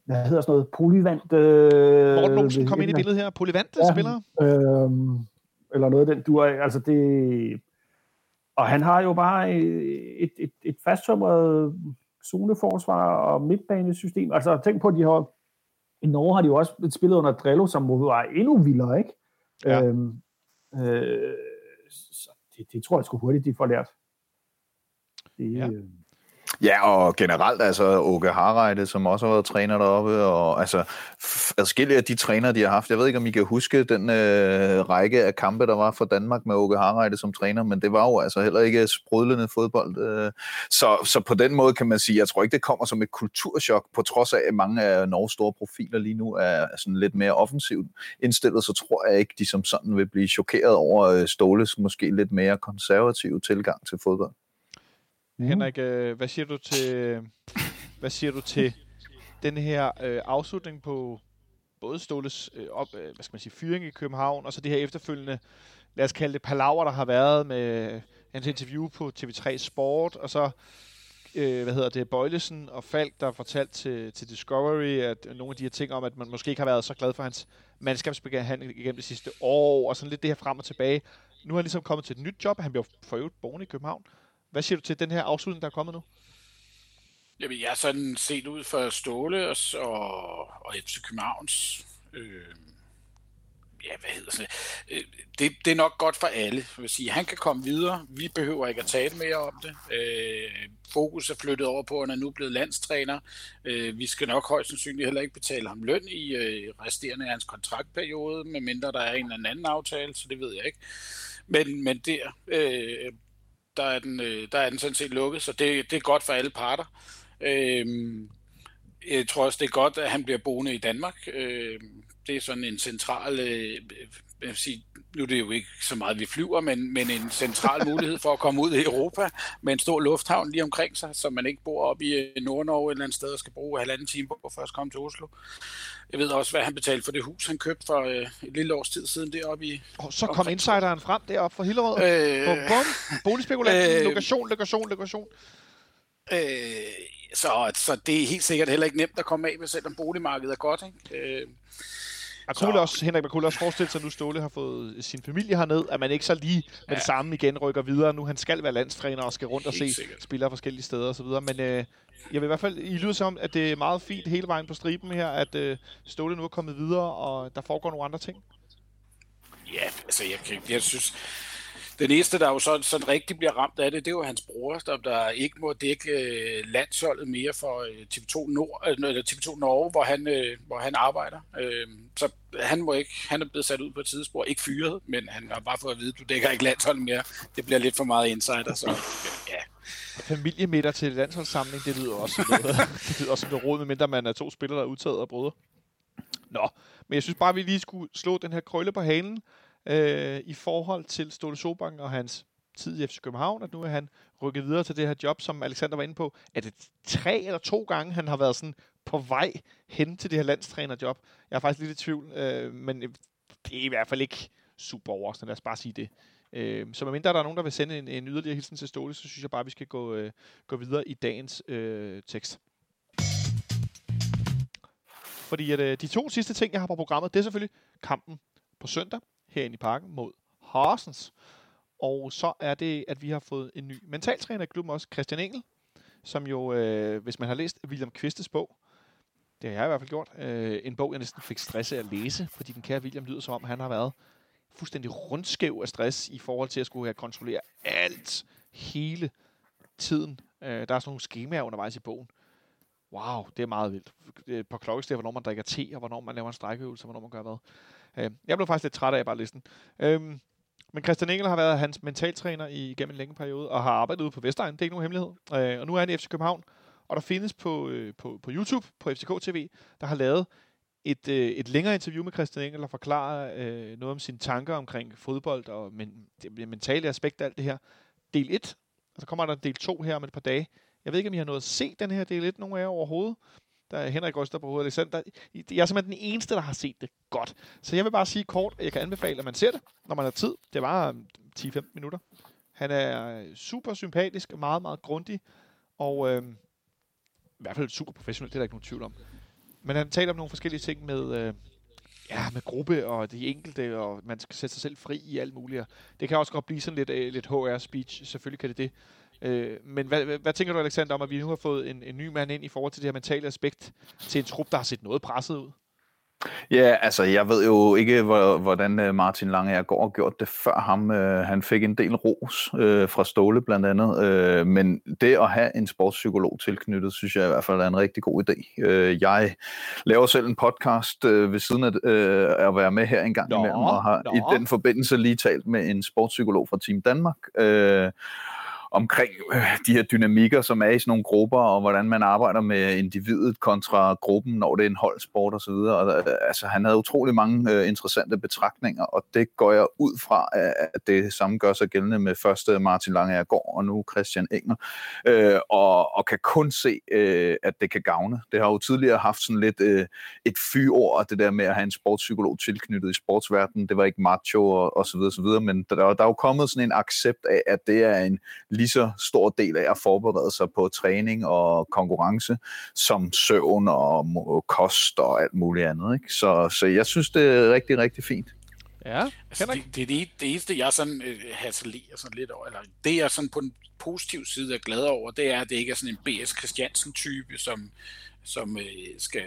Hvad hedder sådan noget? Polyvant? Øh, Morten Olsen kom ind i billedet her. Polyvant ja, spillere? Øh, eller noget af den du altså det... Og han har jo bare et, et, et, et fasttømret zoneforsvar og midtbanesystem. Altså tænk på, at de har, i Norge har de jo også spillet under Drello, som var endnu vildere, ikke? Ja. Øhm, øh, så det, det tror jeg sgu hurtigt, de får lært. Det, ja. Øh, Ja, og generelt, altså Åke Harreide, som også har været træner deroppe, og altså adskillige af de trænere, de har haft. Jeg ved ikke, om I kan huske den øh, række af kampe, der var for Danmark med Åke Harreide som træner, men det var jo altså heller ikke sprudlende fodbold. Øh. Så, så på den måde kan man sige, jeg tror ikke, det kommer som et kulturschok, på trods af, at mange af Norges store profiler lige nu er sådan lidt mere offensivt indstillet, så tror jeg ikke, de som sådan vil blive chokeret over øh, Ståles måske lidt mere konservative tilgang til fodbold. Mm. Henrik, øh, hvad siger du til øh, hvad siger du til den her øh, afslutning på både Ståles øh, op, øh, hvad skal man sige, fyring i København, og så det her efterfølgende, lad os kalde det palaver, der har været med hans interview på TV3 Sport, og så øh, hvad hedder det, Bøjlesen og Falk, der har fortalt til, til Discovery, at nogle af de her ting om, at man måske ikke har været så glad for hans mandskabsbehandling igennem det sidste år, og sådan lidt det her frem og tilbage. Nu er han ligesom kommet til et nyt job, han bliver for øvrigt boende i København. Hvad siger du til den her afslutning, der er kommet nu? Jamen, jeg er sådan set ud for Ståle og, og, og FC Københavns øh, ja, hvad hedder det? Øh, det, det er nok godt for alle. Jeg vil sige, han kan komme videre. Vi behøver ikke at tale mere om det. Øh, fokus er flyttet over på, at han er nu blevet landstræner. Øh, vi skal nok højst sandsynligt heller ikke betale ham løn i øh, resterende af hans kontraktperiode, medmindre der er en eller anden aftale, så det ved jeg ikke. Men, men der, øh, der, er den, øh, der er den sådan set lukket, så det, det er godt for alle parter. Øh, jeg tror også, det er godt, at han bliver boende i Danmark. Øh, det er sådan en central, øh, jeg vil sige, nu er det jo ikke så meget, vi flyver, men, men en central mulighed for at komme ud i Europa med en stor lufthavn lige omkring sig, så man ikke bor oppe i øh, Nord-Norge eller andet sted og skal bruge halvanden time på at først komme til Oslo. Jeg ved også, hvad han betalte for det hus, han købte for øh, et lille års tid siden deroppe i... Og så kom insideren frem deroppe fra Hillerød. Øh, bum, bum. Boligspekulant, øh, lokation, lokation, lokation. Øh, så, så det er helt sikkert heller ikke nemt at komme af med, selvom boligmarkedet er godt. Ikke? Øh, man kunne også, Henrik, man kunne også forestille sig, at nu Ståle har fået sin familie herned, at man ikke så lige med ja. det samme igen rykker videre. Nu han skal være landstræner og skal rundt og se sikkert. spillere forskellige steder osv. Men øh, jeg vil i hvert fald, I lyder som, at det er meget fint hele vejen på striben her, at øh, Ståle nu er kommet videre, og der foregår nogle andre ting. Ja, altså jeg, jeg synes, den eneste, der jo sådan, sådan rigtig bliver ramt af det, det er jo hans bror, der, der ikke må dække øh, landsholdet mere for øh, TV2, Nord, øh, eller TV2 Norge, hvor han, øh, hvor han arbejder. Øh, så han, må ikke, han er blevet sat ud på et tidsspor, ikke fyret, men han har bare fået at vide, du dækker ikke landsholdet mere. Det bliver lidt for meget insider, så ja. Familiemiddag til landsholdssamling, det lyder også noget, det lyder også noget råd, medmindre man er to spillere, der er udtaget og brødre. Nå, men jeg synes bare, vi lige skulle slå den her krølle på hanen, øh, i forhold til Ståle Sobank og hans tid i FC København, at nu er han rykket videre til det her job, som Alexander var inde på. Er det tre eller to gange, han har været sådan på vej hen til det her landstrænerjob? Jeg er faktisk lidt i tvivl, øh, men det er i hvert fald ikke super overraskende, lad os bare sige det. Øh, så medmindre der er nogen, der vil sende en, en yderligere hilsen til Ståle, så synes jeg bare, at vi skal gå, øh, gå videre i dagens øh, tekst. Fordi at, øh, de to sidste ting, jeg har på programmet, det er selvfølgelig kampen på søndag herinde i parken mod Horsens. Og så er det, at vi har fået en ny mentaltræner i klubben også, Christian Engel, som jo, øh, hvis man har læst William Kvistes bog, det har jeg i hvert fald gjort, øh, en bog, jeg næsten fik stress af at læse, fordi den kære William lyder som om, han har været fuldstændig rundskæv af stress i forhold til at skulle have kontrollere alt hele tiden. Øh, der er sådan nogle skemaer undervejs i bogen. Wow, det er meget vildt. Et par hvornår man drikker te, og hvornår man laver en strækøvelse, og hvornår man gør hvad. Øh, jeg blev faktisk lidt træt af bare listen. Øh, men Christian Engel har været hans mentaltræner i, gennem en længere periode, og har arbejdet ude på Vestegn. Det er ikke nogen hemmelighed. Øh, og nu er han i FC København. Og der findes på, øh, på, på YouTube, på FCK TV, der har lavet et, øh, et længere interview med Christian Engel, der forklarer øh, noget om sine tanker omkring fodbold og men, det mentale aspekt af alt det her. Del 1, og så kommer der del 2 her om et par dage. Jeg ved ikke, om I har nået at se den her del 1, nogen af jer overhovedet. Der er Henrik ryster på hovedet. Alexander. Jeg er simpelthen den eneste, der har set det godt. Så jeg vil bare sige kort, at jeg kan anbefale, at man ser det, når man har tid. Det var øh, 10-15 minutter. Han er øh, super sympatisk, meget, meget grundig, og øh, i hvert fald super professionel, det er der ikke nogen tvivl om. Men han taler om nogle forskellige ting med, øh, ja, med gruppe og de enkelte, og man skal sætte sig selv fri i alt muligt. Det kan også godt blive sådan lidt, øh, lidt HR-speech, selvfølgelig kan det det. Øh, men hvad, hvad, tænker du, Alexander, om at vi nu har fået en, en ny mand ind i forhold til det her mentale aspekt til en trup, der har set noget presset ud? Ja, altså jeg ved jo ikke, hvordan øh, Martin Lange går og gjort det før ham. Øh, han fik en del ros øh, fra Ståle blandt andet, øh, men det at have en sportspsykolog tilknyttet, synes jeg i hvert fald er en rigtig god idé. Øh, jeg laver selv en podcast øh, ved siden af at være med her en gang imellem, og har nå. i den forbindelse lige talt med en sportspsykolog fra Team Danmark. Omkring øh, de her dynamikker, som er i sådan nogle grupper, og hvordan man arbejder med individet kontra gruppen, når det er en holdsport osv. Og, øh, altså, han havde utrolig mange øh, interessante betragtninger, og det går jeg ud fra, at det samme gør sig gældende med første Martin Langeagergaard og nu Christian Enger, øh, og, og kan kun se, øh, at det kan gavne. Det har jo tidligere haft sådan lidt øh, et fyord, det der med at have en sportspsykolog tilknyttet i sportsverdenen. Det var ikke macho og, og så videre, så videre, men der, der er jo kommet sådan en accept af, at det er en lige så stor del af at forberede sig på træning og konkurrence, som søvn og kost og alt muligt andet. Ikke? Så, så jeg synes, det er rigtig, rigtig fint. Ja, altså, det, det, det, det eneste, jeg sådan øh, hatalerer sådan lidt over, eller det jeg sådan på en positiv side er glad over, det er, at det ikke er sådan en B.S. Christiansen-type, som, som øh, skal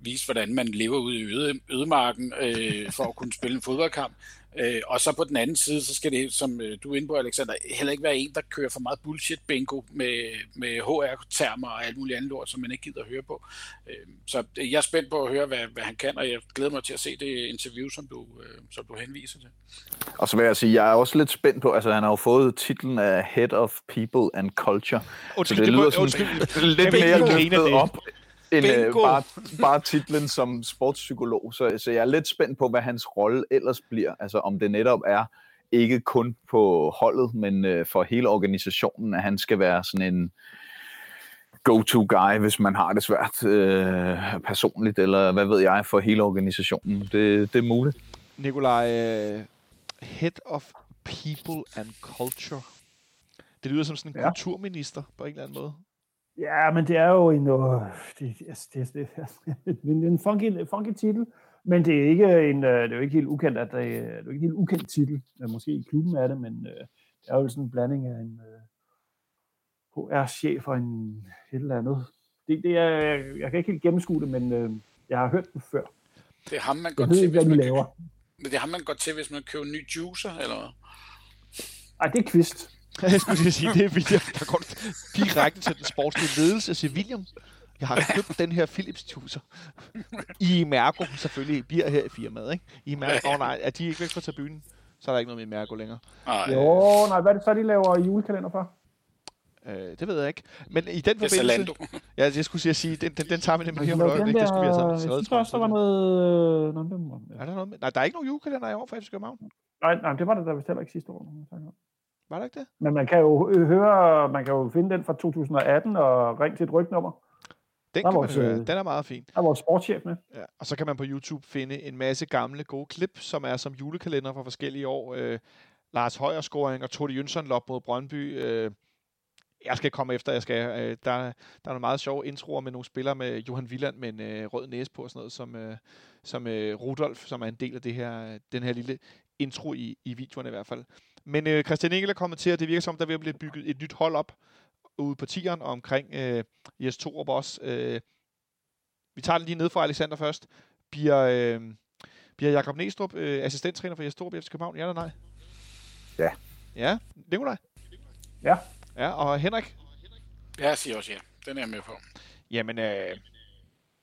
vise, hvordan man lever ude i øde, ødemarken øh, for at kunne spille en fodboldkamp. Øh, og så på den anden side, så skal det, som øh, du er inde på, Alexander, heller ikke være en, der kører for meget bullshit-bingo med, med HR-termer og alt muligt andet lort, som man ikke gider at høre på. Øh, så jeg er spændt på at høre, hvad, hvad han kan, og jeg glæder mig til at se det interview, som du, øh, som du henviser til. Og så vil jeg sige, jeg er også lidt spændt på, altså han har jo fået titlen af Head of People and Culture. Undskyld, så det, det lyder sådan undskyld, lidt mere løftet op end øh, bare, bare titlen som sportspsykolog. Så, så jeg er lidt spændt på, hvad hans rolle ellers bliver. Altså om det netop er ikke kun på holdet, men øh, for hele organisationen, at han skal være sådan en go-to-guy, hvis man har det svært øh, personligt, eller hvad ved jeg, for hele organisationen. Det, det er muligt. Nikolaj, uh, Head of People and Culture. Det lyder som sådan en ja. kulturminister på en eller anden måde. Ja, men det er jo en, uh, det, det, det, det, det er en funky, funky titel, men det er ikke en, øh, det er jo ikke helt ukendt, at det, det er jo ikke helt ukendt titel. Måske i klubben er det, men uh, det er jo sådan en blanding af en uh, HR-chef og en et eller andet. Det, det er, jeg kan ikke helt gennemskue det, men uh, jeg har hørt det før. Det er ham, man går til, hvis man, laver. Men det er ham, man går til, hvis man køber en ny juicer, eller Nej, det er Kvist. Jeg skulle sige, det er William, der går direkte til den sportslige ledelse til William. Jeg har købt den her Philips juicer. I Mærko selvfølgelig bliver her i firmaet, ikke? I Mærko, oh, nej, er de ikke væk fra tribunen? Så er der ikke noget med Mærko længere. Ej. Jo, nej, hvad er det så, de laver julekalender for? Øh, det ved jeg ikke. Men i den forbindelse... ja, jeg skulle sige, at sige den, den, den tager vi nemlig lige om et øjeblik. Det skulle vi have taget. Jeg synes også, der var noget... Øh, noget er der noget med? Nej, der er ikke nogen julekalender i år for FC København. Nej, nej, det var det der vist heller ikke sidste år. Var det ikke det? Men man kan jo høre, man kan jo finde den fra 2018 og ringe til et rygnummer. Den, kan vores, man høre. den er meget fin. Der er vores sportschef med. Ja, og så kan man på YouTube finde en masse gamle gode klip, som er som julekalender fra forskellige år. Øh, Lars Højer scoring og Tode Jønsson lop mod Brøndby. Øh, jeg skal komme efter, jeg skal. Øh, der, der er nogle meget sjove introer med nogle spillere med Johan Villand med en øh, rød næse på og sådan noget, som, øh, som øh, Rudolf, som er en del af det her, den her lille intro i, i videoerne i hvert fald. Men øh, Christian Engel er kommet til, at det virker som, der vil blive bygget et nyt hold op ude på tieren omkring øh, Jes Torup også. Øh, vi tager det lige ned fra Alexander først. Bliver, øh, bliver Jakob Næstrup øh, assistenttræner for Jes Torup efter København? Ja eller nej? Ja. Ja, Nikolaj? Ja. Ja, og Henrik? Ja, jeg siger også ja. Den er jeg med på. Jamen, øh,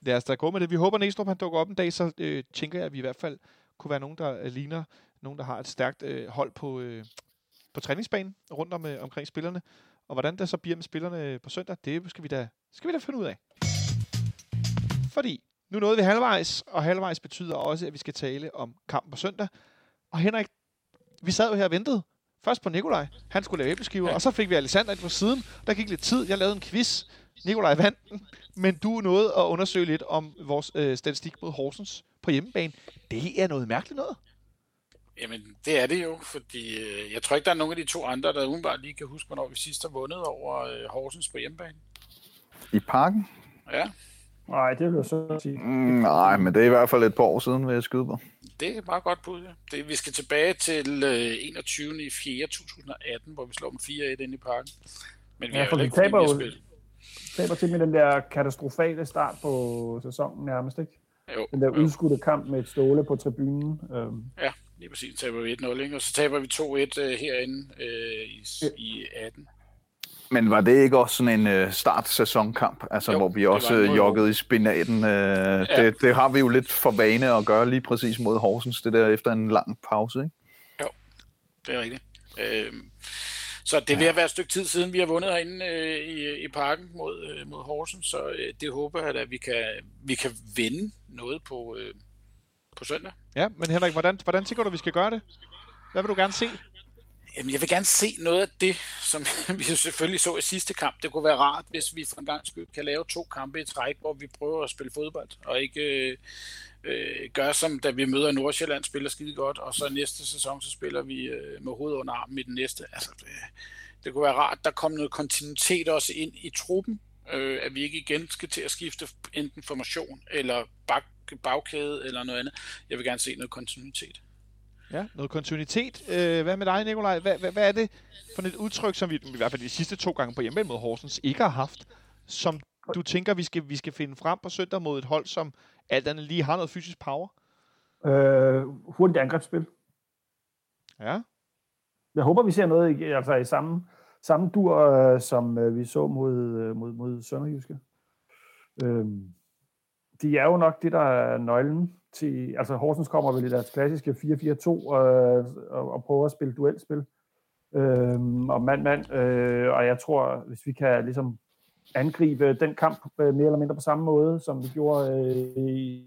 lad os da gå med det. Vi håber, Næstrup han dukker op en dag, så øh, tænker jeg, at vi i hvert fald kunne være nogen, der øh, ligner nogen, der har et stærkt øh, hold på, øh, på træningsbanen rundt om, øh, omkring spillerne. Og hvordan det så bliver med spillerne på søndag, det skal vi da, skal vi da finde ud af. Fordi nu nåede vi halvvejs, og halvvejs betyder også, at vi skal tale om kampen på søndag. Og Henrik, vi sad jo her og ventede. Først på Nikolaj. Han skulle lave æbleskiver, ja. og så fik vi Alexander ind på siden. Der gik lidt tid. Jeg lavede en quiz. Nikolaj vandt men du nåede at undersøge lidt om vores øh, statistik mod Horsens på hjemmebane. Det er noget mærkeligt noget. Jamen, det er det jo, fordi øh, jeg tror ikke, der er nogen af de to andre, der udenbart lige kan huske, hvornår vi sidst har vundet over øh, Horsens på hjemmebane. I parken? Ja. Nej, det vil jeg så sige. Mm, nej, men det er i hvert fald et par år siden, vil jeg skyde på. Det er meget godt bud, ja. Det, vi skal tilbage til øh, 21. i 4. 2018, hvor vi slår dem 4-1 ind i parken. Men vi ja, for ikke taber jo taber til med den der katastrofale start på sæsonen nærmest, ikke? Jo, den der udskudte kamp med et ståle på tribunen. Øhm. Ja, lige præcis. taber vi 1-0, ikke? Og så taber vi 2-1 øh, herinde øh, i, i 18. Men var det ikke også sådan en øh, start-sæsonkamp, altså, jo, hvor vi også joggede i spinaten? Øh, ja. det, det har vi jo lidt for vane at gøre lige præcis mod Horsens, det der efter en lang pause, ikke? Jo, det er rigtigt. Øh, så det vil ja. være et stykke tid siden, vi har vundet herinde øh, i, i parken mod, øh, mod Horsens, så øh, det håber jeg, at vi kan, vi kan vinde noget på, øh, på søndag. Ja, men Henrik, hvordan, hvordan tænker du, vi skal gøre det? Hvad vil du gerne se? Jamen, jeg vil gerne se noget af det, som vi selvfølgelig så i sidste kamp. Det kunne være rart, hvis vi for en gang skyld kan lave to kampe i træk, hvor vi prøver at spille fodbold, og ikke øh, øh, gør som da vi møder Nordsjælland, spiller skide godt, og så næste sæson, så spiller vi øh, med hovedet under armen i den næste. Altså, det, det kunne være rart, der kom noget kontinuitet også ind i truppen, øh, at vi ikke igen skal til at skifte enten formation eller bag, bagkæde eller noget andet. Jeg vil gerne se noget kontinuitet. Ja, noget kontinuitet. Øh, hvad med dig, Nikolaj? Hvad, hvad, hvad er det for et udtryk, som vi i hvert fald de sidste to gange på hjemme mod Horsens ikke har haft, som du tænker, vi skal, vi skal finde frem på søndag mod et hold, som alt andet lige har noget fysisk power? Øh, hurtigt angrebsspil. Ja. Jeg håber, vi ser noget i, altså i samme, samme dur, øh, som øh, vi så mod, øh, mod, mod Sønderjyske. Øh, de er jo nok det, der er nøglen til... Altså Horsens kommer vel i deres klassiske 4-4-2 øh, og, og prøver at spille duelspil. Øh, og mand-mand. Øh, og jeg tror, hvis vi kan ligesom angribe den kamp øh, mere eller mindre på samme måde, som vi gjorde øh, i,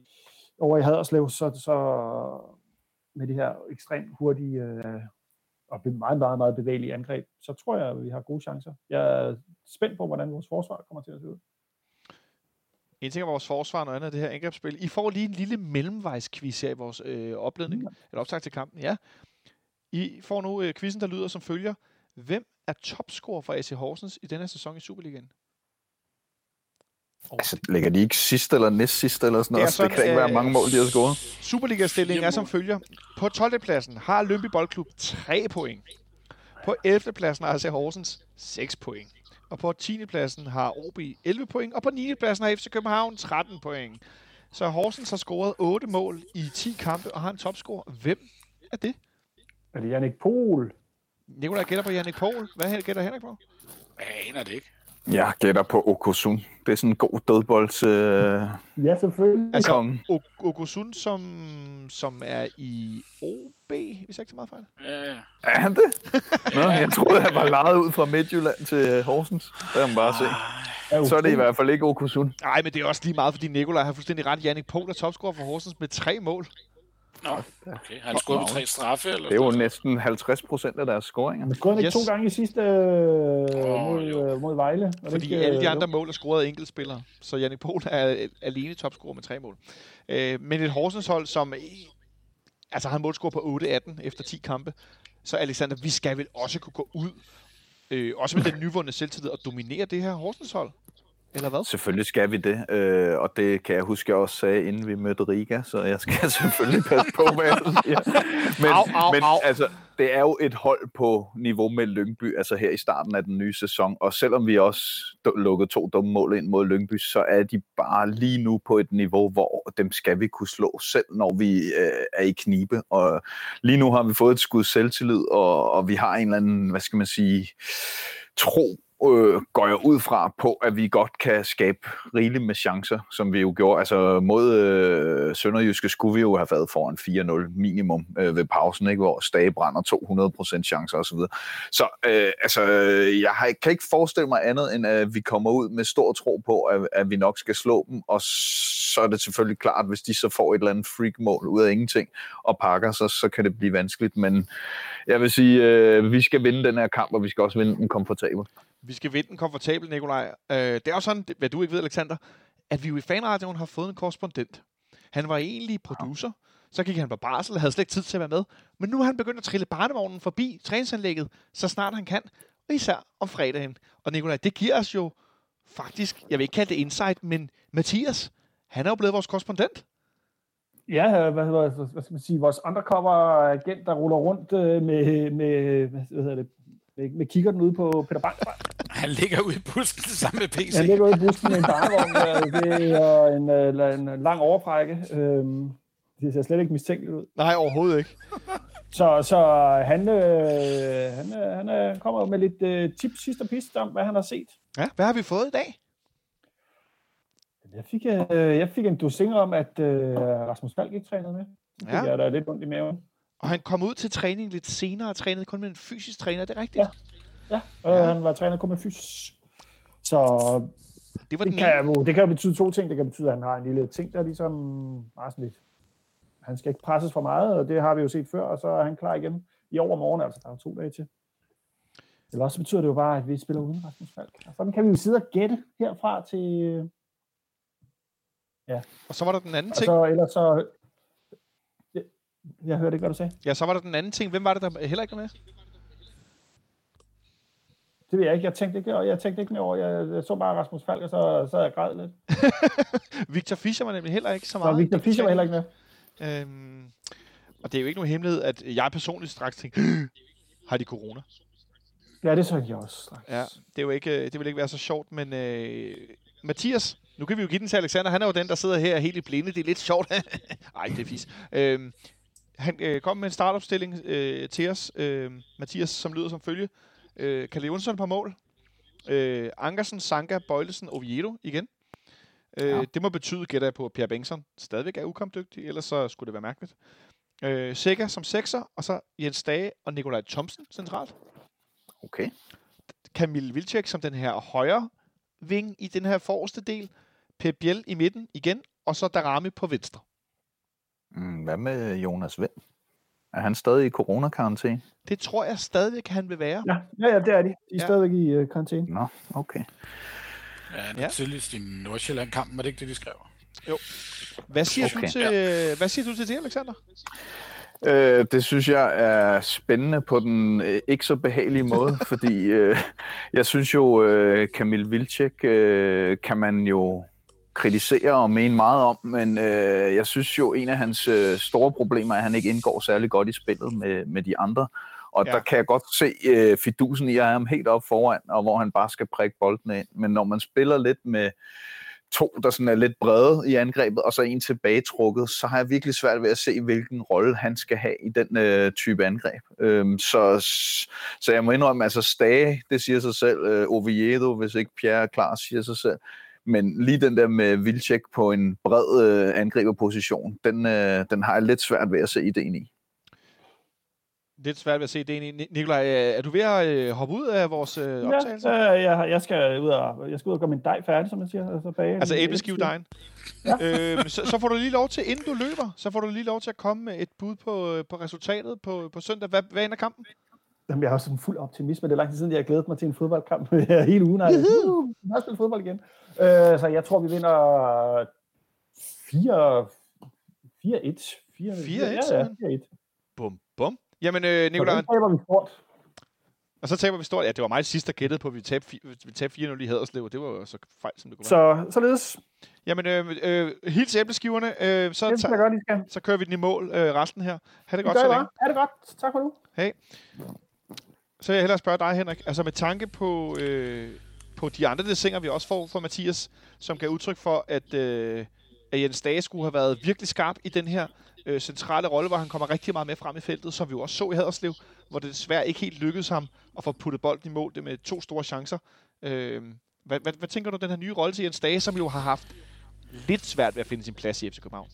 over i Haderslev, så, så med det her ekstremt hurtige øh, og meget, meget, meget bevægelige angreb, så tror jeg, at vi har gode chancer. Jeg er spændt på, hvordan vores forsvar kommer til at se ud. En ting er vores forsvar, og andet er det her angrebsspil. I får lige en lille mellemvejsquiz her i vores øh, opledning, ja. eller optag til kampen. Ja. I får nu øh, quizzen, der lyder som følger. Hvem er topscorer for AC Horsens i denne sæson i Superligaen? Oh. Altså, ligger de ikke sidst eller næst sidst eller sådan noget? Det, sådan, det kan ikke øh, være mange mål, de har scoret. Superliga-stillingen er som følger. På 12. pladsen har Lønby Boldklub 3 point. På 11. pladsen har AC Horsens 6 point. Og på 10. pladsen har OB 11 point. Og på 9. pladsen har FC København 13 point. Så Horsens har scoret 8 mål i 10 kampe og har en topscore. Hvem er det? Er det Jannik Pohl? Nikolaj gætter på Jannik Pohl. Hvad gætter Henrik på? Jeg aner det ikke. Jeg gætter på Okosun. Det er sådan en god dødbolds... Øh, ja, selvfølgelig. Altså, Okosun, som, som er i OB, hvis jeg ikke så meget fejl. Ja, ja. Er han det? Nå, jeg troede, han var lejet ud fra Midtjylland til Horsens. Det kan man bare se. Ja, så er det i hvert fald ikke Okusun. Nej, men det er også lige meget, fordi Nikolaj har fuldstændig ret. Jannik Pohl er topscorer for Horsens med tre mål. Nå, okay. Han scorede tre straffe? Eller det er jo næsten 50 procent af deres scoringer. Han scorede yes. ikke to gange i sidste øh, oh, mod, øh, mod Vejle. Var Fordi ikke, alle de øh, andre mål er scoret af enkeltspillere. Så Jannik Pohl er alene topscorer med tre mål. Øh, men et Horsens hold, som altså har en målscore på 8-18 efter 10 kampe. Så Alexander, vi skal vel også kunne gå ud, øh, også med den nyvundne selvtillid, og dominere det her Horsens hold? Eller hvad? Selvfølgelig skal vi det, øh, og det kan jeg huske, jeg også sagde, inden vi mødte Riga, så jeg skal selvfølgelig passe på, hvad jeg siger. Men, au, au, men au. altså, det er jo et hold på niveau med Lyngby, altså her i starten af den nye sæson, og selvom vi også lukkede to dumme mål ind mod Lyngby, så er de bare lige nu på et niveau, hvor dem skal vi kunne slå selv, når vi øh, er i knibe, og lige nu har vi fået et skud selvtillid, og, og vi har en eller anden, hvad skal man sige, tro øh, går jeg ud fra på, at vi godt kan skabe rigeligt med chancer, som vi jo gjorde. Altså mod øh, Sønderjyske skulle vi jo have været foran 4-0 minimum øh, ved pausen, ikke? hvor Stage brænder 200% chancer osv. Så, så øh, altså, jeg har, kan ikke forestille mig andet, end at vi kommer ud med stor tro på, at, at vi nok skal slå dem, og så er det selvfølgelig klart, hvis de så får et eller andet freak-mål ud af ingenting og pakker, så, så kan det blive vanskeligt. Men jeg vil sige, øh, vi skal vinde den her kamp, og vi skal også vinde den komfortabelt. Vi skal vinde den komfortabelt, Nikolaj. Øh, det er jo sådan, hvad du ikke ved, Alexander, at vi jo i fanradioen har fået en korrespondent. Han var egentlig producer, så gik han på barsel og havde slet ikke tid til at være med. Men nu har han begyndt at trille barnevognen forbi træningsanlægget, så snart han kan, og især om fredagen. Og Nikolaj, det giver os jo faktisk, jeg vil ikke kalde det insight, men Mathias, han er jo blevet vores korrespondent. Ja, hvad, hvad, hvad skal man sige, vores undercover-agent, der ruller rundt øh, med, med hvad hedder det, med, med kigger den ude på Peter Bank. Han ligger ude i busken sammen med PC. Han ligger ude i busken med en barnevogn det, og en, en, en lang overfrække. Øhm, det ser slet ikke mistænkeligt ud. Nej, overhovedet ikke. Så, så han, øh, han, øh, han øh, kommer med lidt øh, tips sidst og pist om, hvad han har set. Ja, hvad har vi fået i dag? Jeg fik, øh, jeg fik en dosing om, at øh, Rasmus Falk ikke trænede med. Det ja. er der lidt ondt i maven. Og han kom ud til træning lidt senere og trænede kun med en fysisk træner, det er rigtigt? Ja, ja. Øh, han var trænet kun med fysisk. Så det, var det, kan, jo, det kan betyde to ting. Det kan betyde, at han har en lille ting, der ligesom meget sådan lidt. Han skal ikke presses for meget, og det har vi jo set før, og så er han klar igen i overmorgen, altså der er to dage til. Eller også betyder det jo bare, at vi spiller uden Rasmus Falk. Og sådan kan vi jo sidde og gætte herfra til... Ja. Og så var der den anden ting. Og så, ellers så jeg hørte ikke, hvad du sagde. Ja, så var der den anden ting. Hvem var det, der heller ikke var med? Det ved jeg ikke. Jeg tænkte ikke, jeg tænkte ikke mere over. Jeg, jeg så bare Rasmus Falk, og så, så jeg græd lidt. Victor Fischer var nemlig heller ikke så meget. Så Victor Fischer var heller ikke med. Øhm, og det er jo ikke nogen hemmelighed, at jeg personligt straks tænkte, har de corona? Ja, det så jeg også straks. Ja, det, er jo ikke, det vil ikke være så sjovt, men øh, Mathias, nu kan vi jo give den til Alexander. Han er jo den, der sidder her helt i blinde. Det er lidt sjovt. Ej, det er fis. Øhm, han øh, kom med en startopstilling øh, til os, øh, Mathias, som lyder som følge. Øh, Kalle Jonsson på mål. Øh, Ankersen, Sanka, Bøjlesen, Oviedo igen. Øh, ja. Det må betyde, gætter jeg på, at Pierre Bengtsson stadigvæk er ukampdygtig, ellers så skulle det være mærkeligt. Øh, Sikker som sekser, og så Jens Dage og Nikolaj Thomsen centralt. Okay. Kamil Vilcek som den her højre ving i den her forreste del. Pep Biel i midten igen, og så Darami på venstre. Mm, hvad med Jonas Vind? Er han stadig i coronakarantæne? Det tror jeg stadigvæk, han vil være. Ja, ja, ja det er de. De er ja. stadigvæk i uh, karantæne. Nå, okay. Ja, han er ja. tidligst i Nordsjælland-kampen, er det ikke det, de skriver? Jo. Hvad siger, okay. du, til, ja. hvad siger du til det, Alexander? Øh, det synes jeg er spændende på den øh, ikke så behagelige måde, fordi øh, jeg synes jo, øh, Kamil Vilcek øh, kan man jo kritisere og mene meget om, men øh, jeg synes jo, en af hans øh, store problemer er, at han ikke indgår særlig godt i spillet med, med de andre. Og ja. der kan jeg godt se øh, fidusen i at have ham helt op foran, og hvor han bare skal prikke bolden ind. Men når man spiller lidt med to, der sådan er lidt brede i angrebet, og så en tilbagetrukket, så har jeg virkelig svært ved at se, hvilken rolle han skal have i den øh, type angreb. Øhm, så, så jeg må indrømme, altså Stage, det siger sig selv, øh, Oviedo, hvis ikke Pierre er klar, siger sig selv. Men lige den der med Vilcek på en bred øh, angriberposition, den, øh, den har jeg lidt svært ved at se ideen i. Lidt svært ved at se ideen i. Nikolaj, er du ved at øh, hoppe ud af vores øh, optagelse? Ja, øh, jeg, jeg, skal ud og, jeg skal ud og gøre min dej færdig, som man siger. Altså, bage altså æbleskivedejen? Ja. øh, så, så får du lige lov til, inden du løber, så får du lige lov til at komme med et bud på, øh, på resultatet på, på søndag. Hvad, hvad ender kampen? Jamen, jeg har sådan fuld optimisme. Det er lang tid siden, jeg har glædet mig til en fodboldkamp hele ugen. Jeg har spillet fodbold igen. Øh, så jeg tror, vi vinder 4 4-1. 4-1? Ja, 4-1. Bum, bum. Jamen, øh, Nicolaj... Så taber vi stort. Og så taber vi stort. Ja, det var mig sidst, der gættede på, at vi tabte, vi tabte 4-0 i Haderslev. Det var jo så fejl, som det kunne være. Så, således. Jamen, øh, øh, hils æbleskiverne. Øh, så, det skal godt, så kører vi den i mål øh, resten her. Ha' det godt så længe. Ha' det godt. Tak for nu. Hej. Så vil jeg hellere spørge dig, Henrik. Altså med tanke på, øh, på de andre desinger, vi også får fra Mathias, som gav udtryk for, at, øh, at Jens Dage skulle have været virkelig skarp i den her øh, centrale rolle, hvor han kommer rigtig meget med frem i feltet, som vi jo også så i Haderslev, hvor det desværre ikke helt lykkedes ham at få puttet bolden i mål det med to store chancer. Øh, hvad, hvad, hvad tænker du den her nye rolle til Jens Dage, som jo har haft lidt svært ved at finde sin plads i FC København?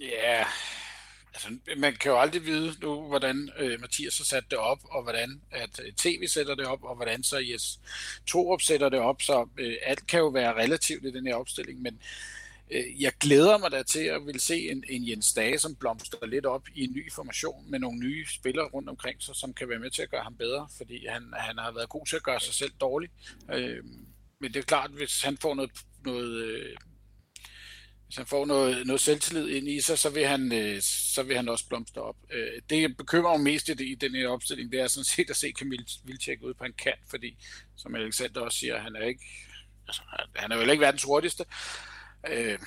Ja, yeah altså, man kan jo aldrig vide nu, hvordan øh, Mathias har sat det op, og hvordan at øh, TV sætter det op, og hvordan så Jes Torup sætter det op, så øh, alt kan jo være relativt i den her opstilling, men Øh, jeg glæder mig da til at vil se en, en Jens Dage, som blomstrer lidt op i en ny formation med nogle nye spillere rundt omkring sig, som kan være med til at gøre ham bedre, fordi han, han har været god til at gøre sig selv dårlig. Øh, men det er klart, hvis han får noget, noget øh, hvis han får noget, noget selvtillid ind i sig, så vil han, øh, så vil han også blomstre op. Øh, det, jeg bekymrer mig mest i, det, i den her opstilling, det er sådan set at se Kamil Vilcek ud på en kant, fordi, som Alexander også siger, han er ikke, altså, han er jo ikke verdens hurtigste, Øh,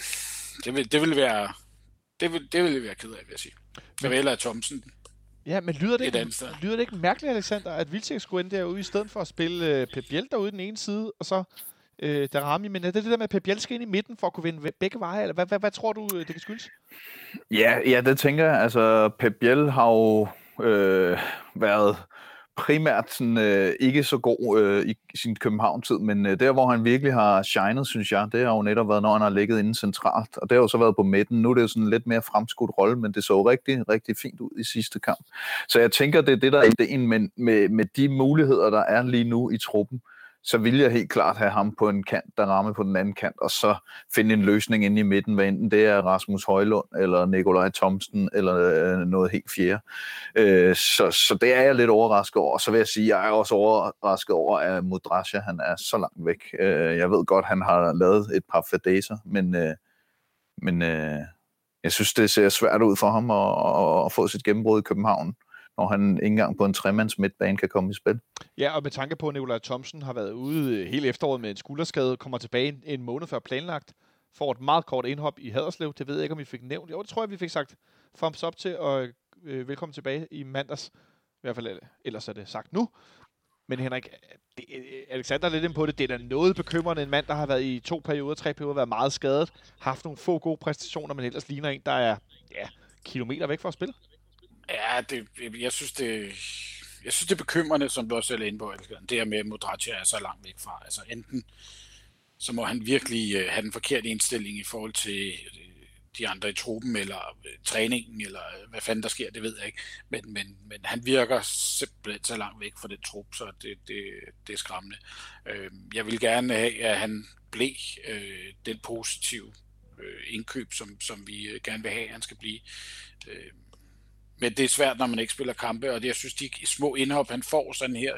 det, vil, det vil være det vil, det vil være ked af, vil jeg sige. Vel er Thomsen Ja, men lyder det, ikke, lyder det ikke mærkeligt, Alexander, at Vilcek skulle ende derude, i stedet for at spille uh, Pep Biel derude den ene side, og så øh, Darami, men er det det der med, Pep Biel ind i midten for at kunne vinde begge veje, eller hvad, hvad, hvad tror du, øh, det kan skyldes? Ja, ja, det tænker jeg. Altså, Pep Biel har jo øh, været primært sådan, øh, ikke så god øh, i sin København-tid, men øh, der, hvor han virkelig har shined, synes jeg, det har jo netop været, når han har ligget inde centralt, og det har jo så været på midten. Nu er det jo sådan en lidt mere fremskudt rolle, men det så rigtig, rigtig fint ud i sidste kamp. Så jeg tænker, det er det, der er ideen, men med, med de muligheder, der er lige nu i truppen, så vil jeg helt klart have ham på en kant, der rammer på den anden kant, og så finde en løsning inde i midten, hvad enten det er Rasmus Højlund, eller Nikolaj Thomsen, eller øh, noget helt fjerde. Øh, så, så det er jeg lidt overrasket over. Så vil jeg sige, at jeg er også overrasket over, at Mudrasja, han er så langt væk. Øh, jeg ved godt, han har lavet et par fadæser, men, øh, men øh, jeg synes, det ser svært ud for ham at, at få sit gennembrud i København når han ikke engang på en tremands midtbane kan komme i spil. Ja, og med tanke på, at Nikolaj Thomsen har været ude øh, hele efteråret med en skulderskade, kommer tilbage en måned før planlagt, får et meget kort indhop i Haderslev. Det ved jeg ikke, om vi fik nævnt. Jo, det tror jeg, vi fik sagt thumbs op til, og øh, velkommen tilbage i mandags. I hvert fald, øh, ellers er det sagt nu. Men Henrik, det, øh, Alexander er lidt ind på det. Det er da noget bekymrende. En mand, der har været i to perioder, tre perioder, været meget skadet, haft nogle få gode præstationer, men ellers ligner en, der er ja, kilometer væk fra at spille. Ja, det, jeg synes, det, jeg synes, det er bekymrende, som du også er inde på, det her med, at Modric er så langt væk fra. Altså enten, så må han virkelig øh, have den forkerte indstilling i forhold til øh, de andre i truppen, eller øh, træningen, eller øh, hvad fanden der sker, det ved jeg ikke. Men, men, men han virker simpelthen så langt væk fra den trup, så det, det, det er skræmmende. Uh, jeg vil gerne have, at han blev den positive indkøb, som, som vi gerne vil have, at han skal blive. Øhm, men det er svært, når man ikke spiller kampe, og det, jeg synes, de små indhop, han får sådan her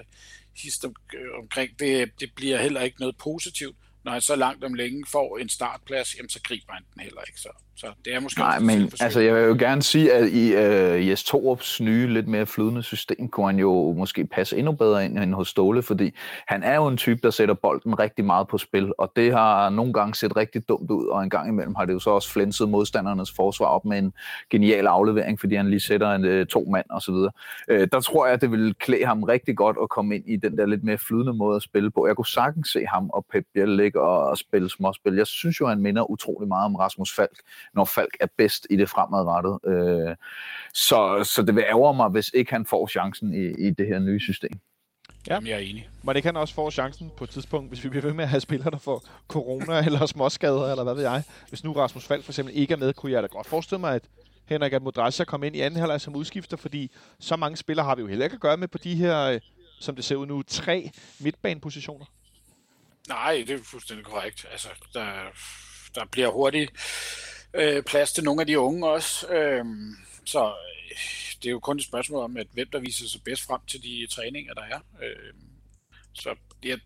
hist øh, omkring, det, det bliver heller ikke noget positivt. Når han så langt om længe får en startplads, jamen, så griber han den heller ikke. Så så det er måske Nej, men altså, jeg vil jo gerne sige, at i uh, Jes Torups nye, lidt mere flydende system, kunne han jo måske passe endnu bedre ind end hos Ståle, fordi han er jo en type, der sætter bolden rigtig meget på spil, og det har nogle gange set rigtig dumt ud, og en gang imellem har det jo så også flænset modstandernes forsvar op med en genial aflevering, fordi han lige sætter en, uh, to mand og så videre. Uh, der tror jeg, det vil klæde ham rigtig godt at komme ind i den der lidt mere flydende måde at spille på. Jeg kunne sagtens se ham og Pep Biel ligge og, og spille småspil. Jeg synes jo, han minder utrolig meget om Rasmus Falk, når Falk er bedst i det fremadrettet. Øh, så, så det vil ærge mig, hvis ikke han får chancen i, i det her nye system. Ja. Jamen, jeg er enig. Men det kan også få chancen på et tidspunkt, hvis vi bliver ved med at have spillere, der får corona eller småskader, eller hvad ved jeg. Hvis nu Rasmus Falk for eksempel ikke er med, kunne jeg da godt forestille mig, at Henrik at Modrasja kom ind i anden halvleg som udskifter, fordi så mange spillere har vi jo heller ikke at gøre med på de her, øh, som det ser ud nu, tre midtbanepositioner. Nej, det er fuldstændig korrekt. Altså, der, der bliver hurtigt øh, plads til nogle af de unge også. Øhm, øh, så det er jo kun et spørgsmål om, at hvem der viser sig bedst frem til de træninger, der er. Øh, så jeg,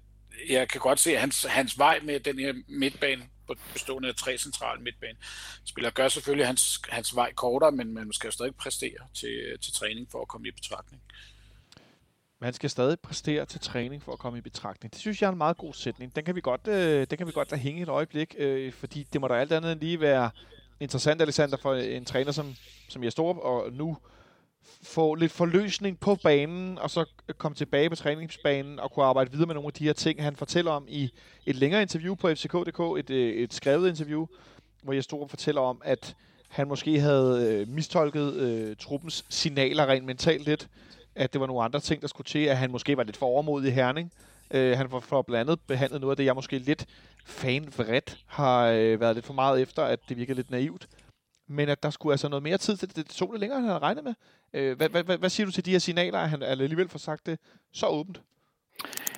jeg kan godt se, at hans, hans vej med den her midtbane, bestående af tre centrale midtbanespillere, gør selvfølgelig hans, hans vej kortere, men man skal jo stadig præstere til, til træning for at komme i betragtning. Man han skal stadig præstere til træning for at komme i betragtning. Det synes jeg er en meget god sætning. Den kan vi godt, øh, den kan vi godt lade hænge et øjeblik, øh, fordi det må da alt andet lige være interessant, Alexander, for en træner som, som jeg står og nu få lidt forløsning på banen, og så komme tilbage på træningsbanen og kunne arbejde videre med nogle af de her ting, han fortæller om i et længere interview på FCK.dk, et, øh, et skrevet interview, hvor jeg står og fortæller om, at han måske havde øh, mistolket øh, truppens signaler rent mentalt lidt, at det var nogle andre ting, der skulle til, at han måske var lidt for overmodig i Herning. Øh, han får for blandt andet behandlet noget af det, jeg måske lidt fanvredt har øh, været lidt for meget efter, at det virker lidt naivt. Men at der skulle altså noget mere tid til det. Det tog det længere, end han havde regnet med. Øh, hvad, hvad, hvad, hvad siger du til de her signaler, at han alligevel får sagt det så åbent?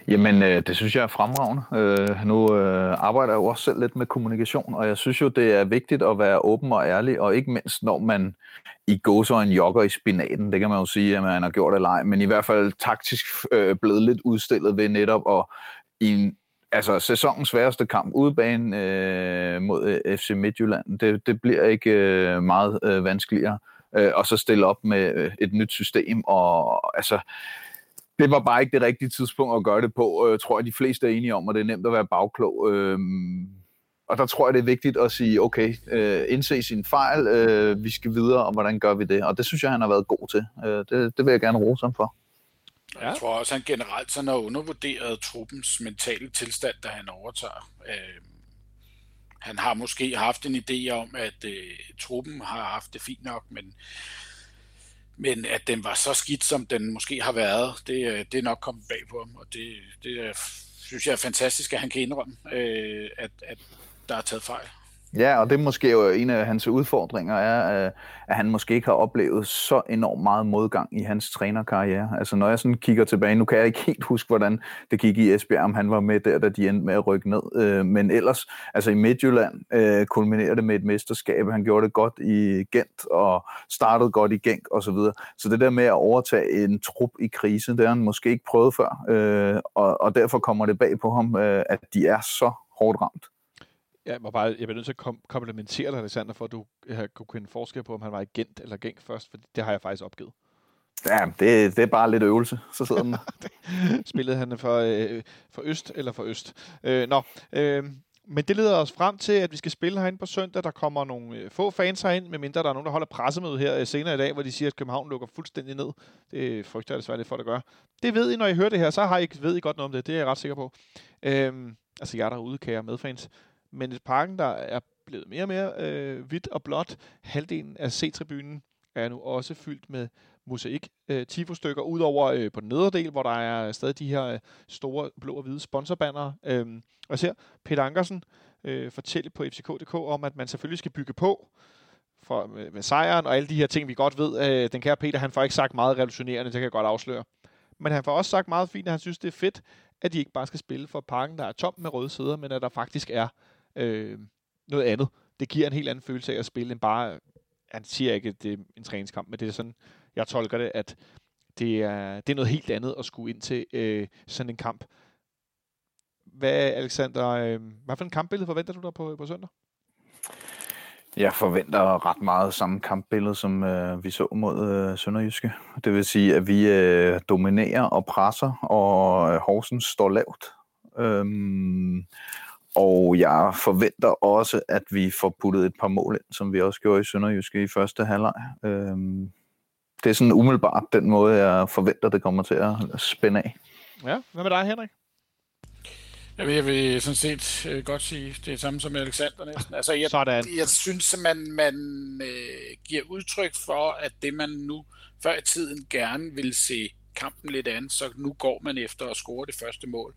Jamen, øh, det synes jeg er fremragende. Øh, nu øh, arbejder jeg jo også selv lidt med kommunikation, og jeg synes jo, det er vigtigt at være åben og ærlig, og ikke mindst, når man i gåsøjne jogger i spinaten. Det kan man jo sige, at man har gjort det leg, men i hvert fald taktisk øh, blevet lidt udstillet ved netop at i en altså sæsonens sværeste kamp udebane øh, mod øh, FC Midtjylland, det, det bliver ikke øh, meget øh, vanskeligere. Øh, og så stille op med øh, et nyt system, og altså det var bare ikke det rigtige tidspunkt at gøre det på. Jeg øh, tror, at de fleste er enige om, at det er nemt at være bagklog. Øh, og der tror jeg, det er vigtigt at sige, okay, øh, indse sin fejl, øh, vi skal videre, og hvordan gør vi det? Og det synes jeg, han har været god til. Øh, det, det vil jeg gerne rose ham for. Ja. Jeg tror også, at han generelt sådan har undervurderet truppens mentale tilstand, da han overtager. Øh, han har måske haft en idé om, at øh, truppen har haft det fint nok, men, men at den var så skidt, som den måske har været, det, øh, det er nok kommet bag på ham, og det, det synes jeg er fantastisk, at han kan indrømme, øh, at, at der er taget fejl. Ja, og det er måske jo en af hans udfordringer, er, øh, at han måske ikke har oplevet så enormt meget modgang i hans trænerkarriere. Altså når jeg sådan kigger tilbage, nu kan jeg ikke helt huske, hvordan det gik i Esbjerg, om han var med der, da de endte med at rykke ned. Øh, men ellers, altså i Midtjylland, øh, kulminerede det med et mesterskab. Han gjorde det godt i Gent, og startede godt i Genk og så videre. Så det der med at overtage en trup i krise, det har han måske ikke prøvet før. Og, og derfor kommer det bag på ham, at de er så hårdt ramt. Jeg, må bare, jeg bliver nødt til at kom- komplementere dig, Alexander, for at du har kunne kende forskel på, om han var agent eller gæng først, for det har jeg faktisk opgivet. Ja, det, det er bare lidt øvelse, så sidder den. Spillede han for, øh, for Øst eller for Øst? Øh, nå, øh, men det leder os frem til, at vi skal spille herinde på søndag. Der kommer nogle øh, få fans herind, medmindre der er nogen, der holder pressemøde her øh, senere i dag, hvor de siger, at København lukker fuldstændig ned. Det frygter jeg desværre lidt for, at gøre. Det ved I, når I hører det her, så har I, ved I godt noget om det. Det er jeg ret sikker på. Øh, altså jeg derude, kære medfans men et parken, der er blevet mere og mere øh, hvidt og blåt. Halvdelen af C-tribunen er nu også fyldt med mosaik øh, tifo-stykker, udover øh, på den nedre del, hvor der er stadig de her øh, store blå og hvide sponsorbannere. Øh, og ser Peter Ankersen øh, fortælle på fck.dk om, at man selvfølgelig skal bygge på for, med, med sejren og alle de her ting, vi godt ved. Øh, den kære Peter, han får ikke sagt meget revolutionerende, det kan jeg godt afsløre. Men han får også sagt meget fint, at han synes, det er fedt, at de ikke bare skal spille for parken, der er tom med røde sæder, men at der faktisk er øh, noget andet. Det giver en helt anden følelse af at spille, end bare, han siger ikke, at det er en træningskamp, men det er sådan, jeg tolker det, at det er, det er noget helt andet at skulle ind til øh, sådan en kamp. Hvad, Alexander, øh, hvad for en kampbillede forventer du dig på, på søndag? Jeg forventer ret meget samme kampbillede, som øh, vi så mod øh, Sønderjyske. Det vil sige, at vi øh, dominerer og presser, og øh, Horsens står lavt. Øhm, og jeg forventer også, at vi får puttet et par mål ind, som vi også gjorde i Sønderjyske i første halvleg. Øhm, det er sådan umiddelbart den måde, jeg forventer, det kommer til at spænde af. Ja, hvad med dig, Henrik? Jeg vil, jeg vil sådan set øh, godt sige det samme som Alexander næsten. Altså, jeg, Sådan. jeg synes, at man, man øh, giver udtryk for, at det man nu før i tiden gerne vil se kampen lidt an, så nu går man efter at score det første mål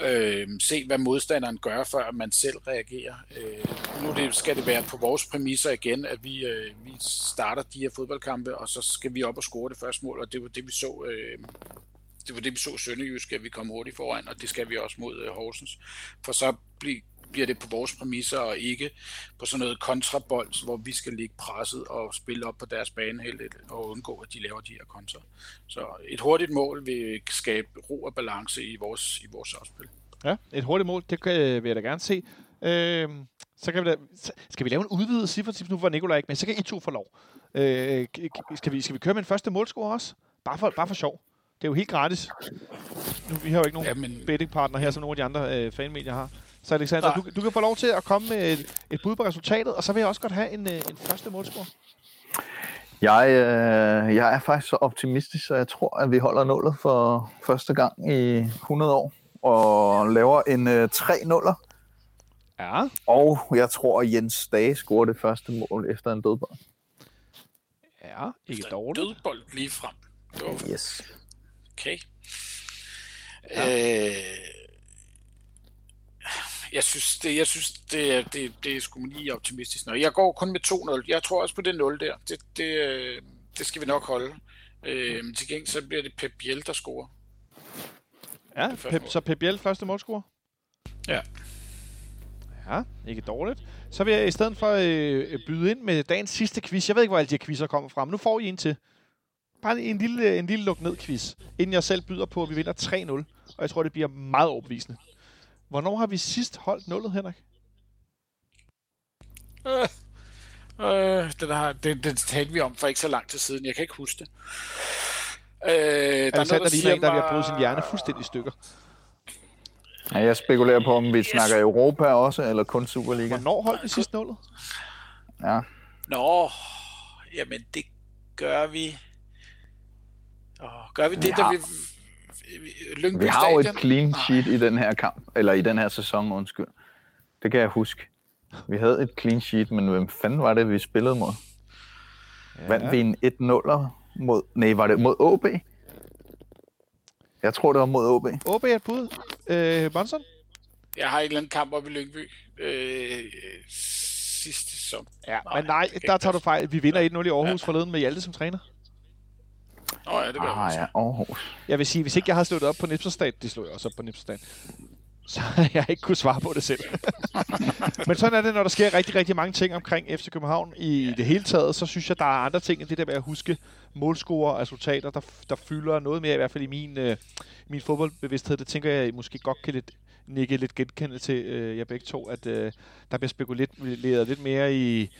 øh, se, hvad modstanderen gør, før man selv reagerer. Øh, nu det, skal det være på vores præmisser igen, at vi, øh, vi starter de her fodboldkampe, og så skal vi op og score det første mål, og det var det, vi så... Øh, det var det, vi så Sønderjysk, at vi kom hurtigt foran, og det skal vi også mod øh, Horsens. For så bliver bliver det på vores præmisser, og ikke på sådan noget kontrabold, hvor vi skal ligge presset og spille op på deres bane helt og undgå, at de laver de her kontra. Så et hurtigt mål vil skabe ro og balance i vores, i vores opspil. Ja, et hurtigt mål, det vil jeg da gerne se. Øh, så kan vi da, skal vi lave en udvidet cifre, nu var Nikolaj ikke med, så kan I to få lov. Øh, skal, vi, skal vi køre med en første målscore også? Bare for, bare for sjov. Det er jo helt gratis. Nu, vi har jo ikke nogen ja, men... bettingpartner her, som nogle af de andre øh, fanmedier har. Så Alexander, du, du kan få lov til at komme med et, et bud på resultatet, og så vil jeg også godt have en, øh, en første målscore. Jeg, øh, jeg er faktisk så optimistisk, så jeg tror, at vi holder nullet for første gang i 100 år, og laver en øh, 3-0'er. Ja. Og jeg tror, at Jens Dage scorer det første mål efter en dødbold. Ja, ikke dårligt. Dødbold lige frem. Yes. Okay. Ja. Øh, jeg synes, det, jeg synes, det, det, det er sgu lige optimistisk nok. Jeg går kun med 2-0. Jeg tror også på det 0 der. Det, det, det skal vi nok holde. Øh, til gengæld så bliver det Pep Biel, der scorer. Ja, Pep, så Pep Biel første målscorer? Ja. Ja, ikke dårligt. Så vil jeg i stedet for øh, byde ind med dagens sidste quiz. Jeg ved ikke, hvor alle de her quizzer kommer fra, men nu får I en til. Bare en lille, en lille luk ned quiz, inden jeg selv byder på, at vi vinder 3-0. Og jeg tror, det bliver meget overbevisende. Hvornår har vi sidst holdt nullet, Henrik? Øh, øh, det, der, det, det talte vi om for ikke så lang tid siden. Jeg kan ikke huske det. Øh, der er noget, der ligner en, der, har brugt sin hjerne fuldstændig i stykker. Ja, jeg spekulerer på, om vi yes. snakker Europa også, eller kun Superliga. Hvornår holdt vi sidst nullet? Ja. Nå, jamen det gør vi... Oh, gør vi det, har, da vi... Lyngby vi har jo et clean sheet i den her kamp, eller i den her sæson, undskyld. Det kan jeg huske. Vi havde et clean sheet, men hvem fanden var det, vi spillede mod? Ja. Vandt vi en 1-0 mod... Nej, var det mod OB? Jeg tror, det var mod OB. OB er et bud. Øh, Bonson? Jeg har en eller anden kamp op i Lyngby. Øh, sidste sæson. Ja, nej, men nej, der tager du fejl. Vi vinder 1-0 i Aarhus ja. forleden med Hjalte som træner. Åh oh, ja, det var ah, ja, Aarhus. Jeg vil sige, hvis ikke jeg har slået op på Nipserstad, det slog jeg også op på Nipserstad, så jeg ikke kunne svare på det selv. Men sådan er det, når der sker rigtig, rigtig mange ting omkring FC København i det hele taget, så synes jeg, der er andre ting end det der med at huske målscorer og resultater, der, der fylder noget mere, i hvert fald i min, øh, min fodboldbevidsthed. Det tænker jeg måske godt kan lidt nikke lidt genkende til øh, jer begge to, at øh, der bliver spekuleret lidt mere i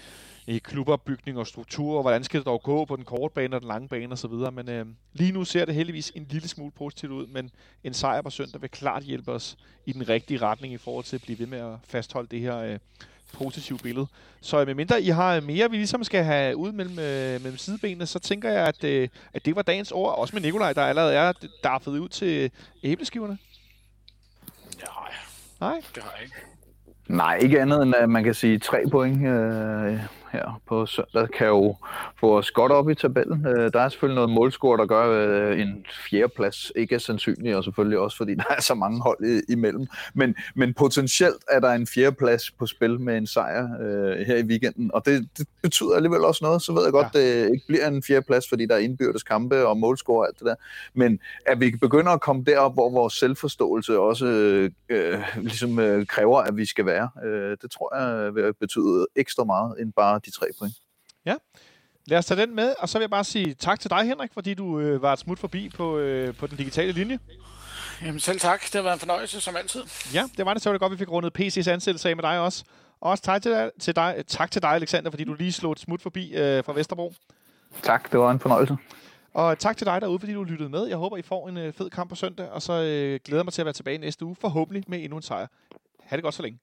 i klubopbygning og struktur, og hvordan skal det dog gå på den korte bane og den lange bane osv. Men øh, lige nu ser det heldigvis en lille smule positivt ud, men en sejr på søndag vil klart hjælpe os i den rigtige retning i forhold til at blive ved med at fastholde det her øh, positive billede. Så med mindre I har mere, vi ligesom skal have ud mellem, øh, mellem sidebenene, så tænker jeg, at, øh, at det var dagens ord, også med Nikolaj, der allerede er daffet ud til æbleskiverne. Nej, Nej? det har jeg ikke. Nej, ikke andet end, at man kan sige tre point øh, her på søndag kan jo få os godt op i tabellen. Øh, der er selvfølgelig noget målscore, der gør øh, en fjerdeplads ikke er sandsynlig, og selvfølgelig også fordi der er så mange hold imellem. Men, men potentielt er der en fjerdeplads på spil med en sejr øh, her i weekenden, og det, det betyder alligevel også noget. Så ved jeg godt, ja. det ikke bliver en fjerdeplads, fordi der er indbyrdes kampe og målscore og alt det der. Men at vi begynder at komme derop, hvor vores selvforståelse også øh, ligesom øh, kræver, at vi skal være, øh, det tror jeg vil betyde ekstra meget end bare de tre point. Ja, lad os tage den med, og så vil jeg bare sige tak til dig, Henrik, fordi du øh, var et smut forbi på, øh, på den digitale linje. Jamen selv tak, det har været en fornøjelse som altid. Ja, det var det, så var det godt, vi fik rundet PC's ansættelse af med dig også. Og også tak til dig, til dig, tak til dig Alexander, fordi du lige slog et smut forbi øh, fra Vesterbro. Tak, det var en fornøjelse. Og tak til dig derude, fordi du lyttede med. Jeg håber, I får en øh, fed kamp på søndag, og så øh, glæder mig til at være tilbage næste uge, forhåbentlig med endnu en sejr. Ha' det godt så længe.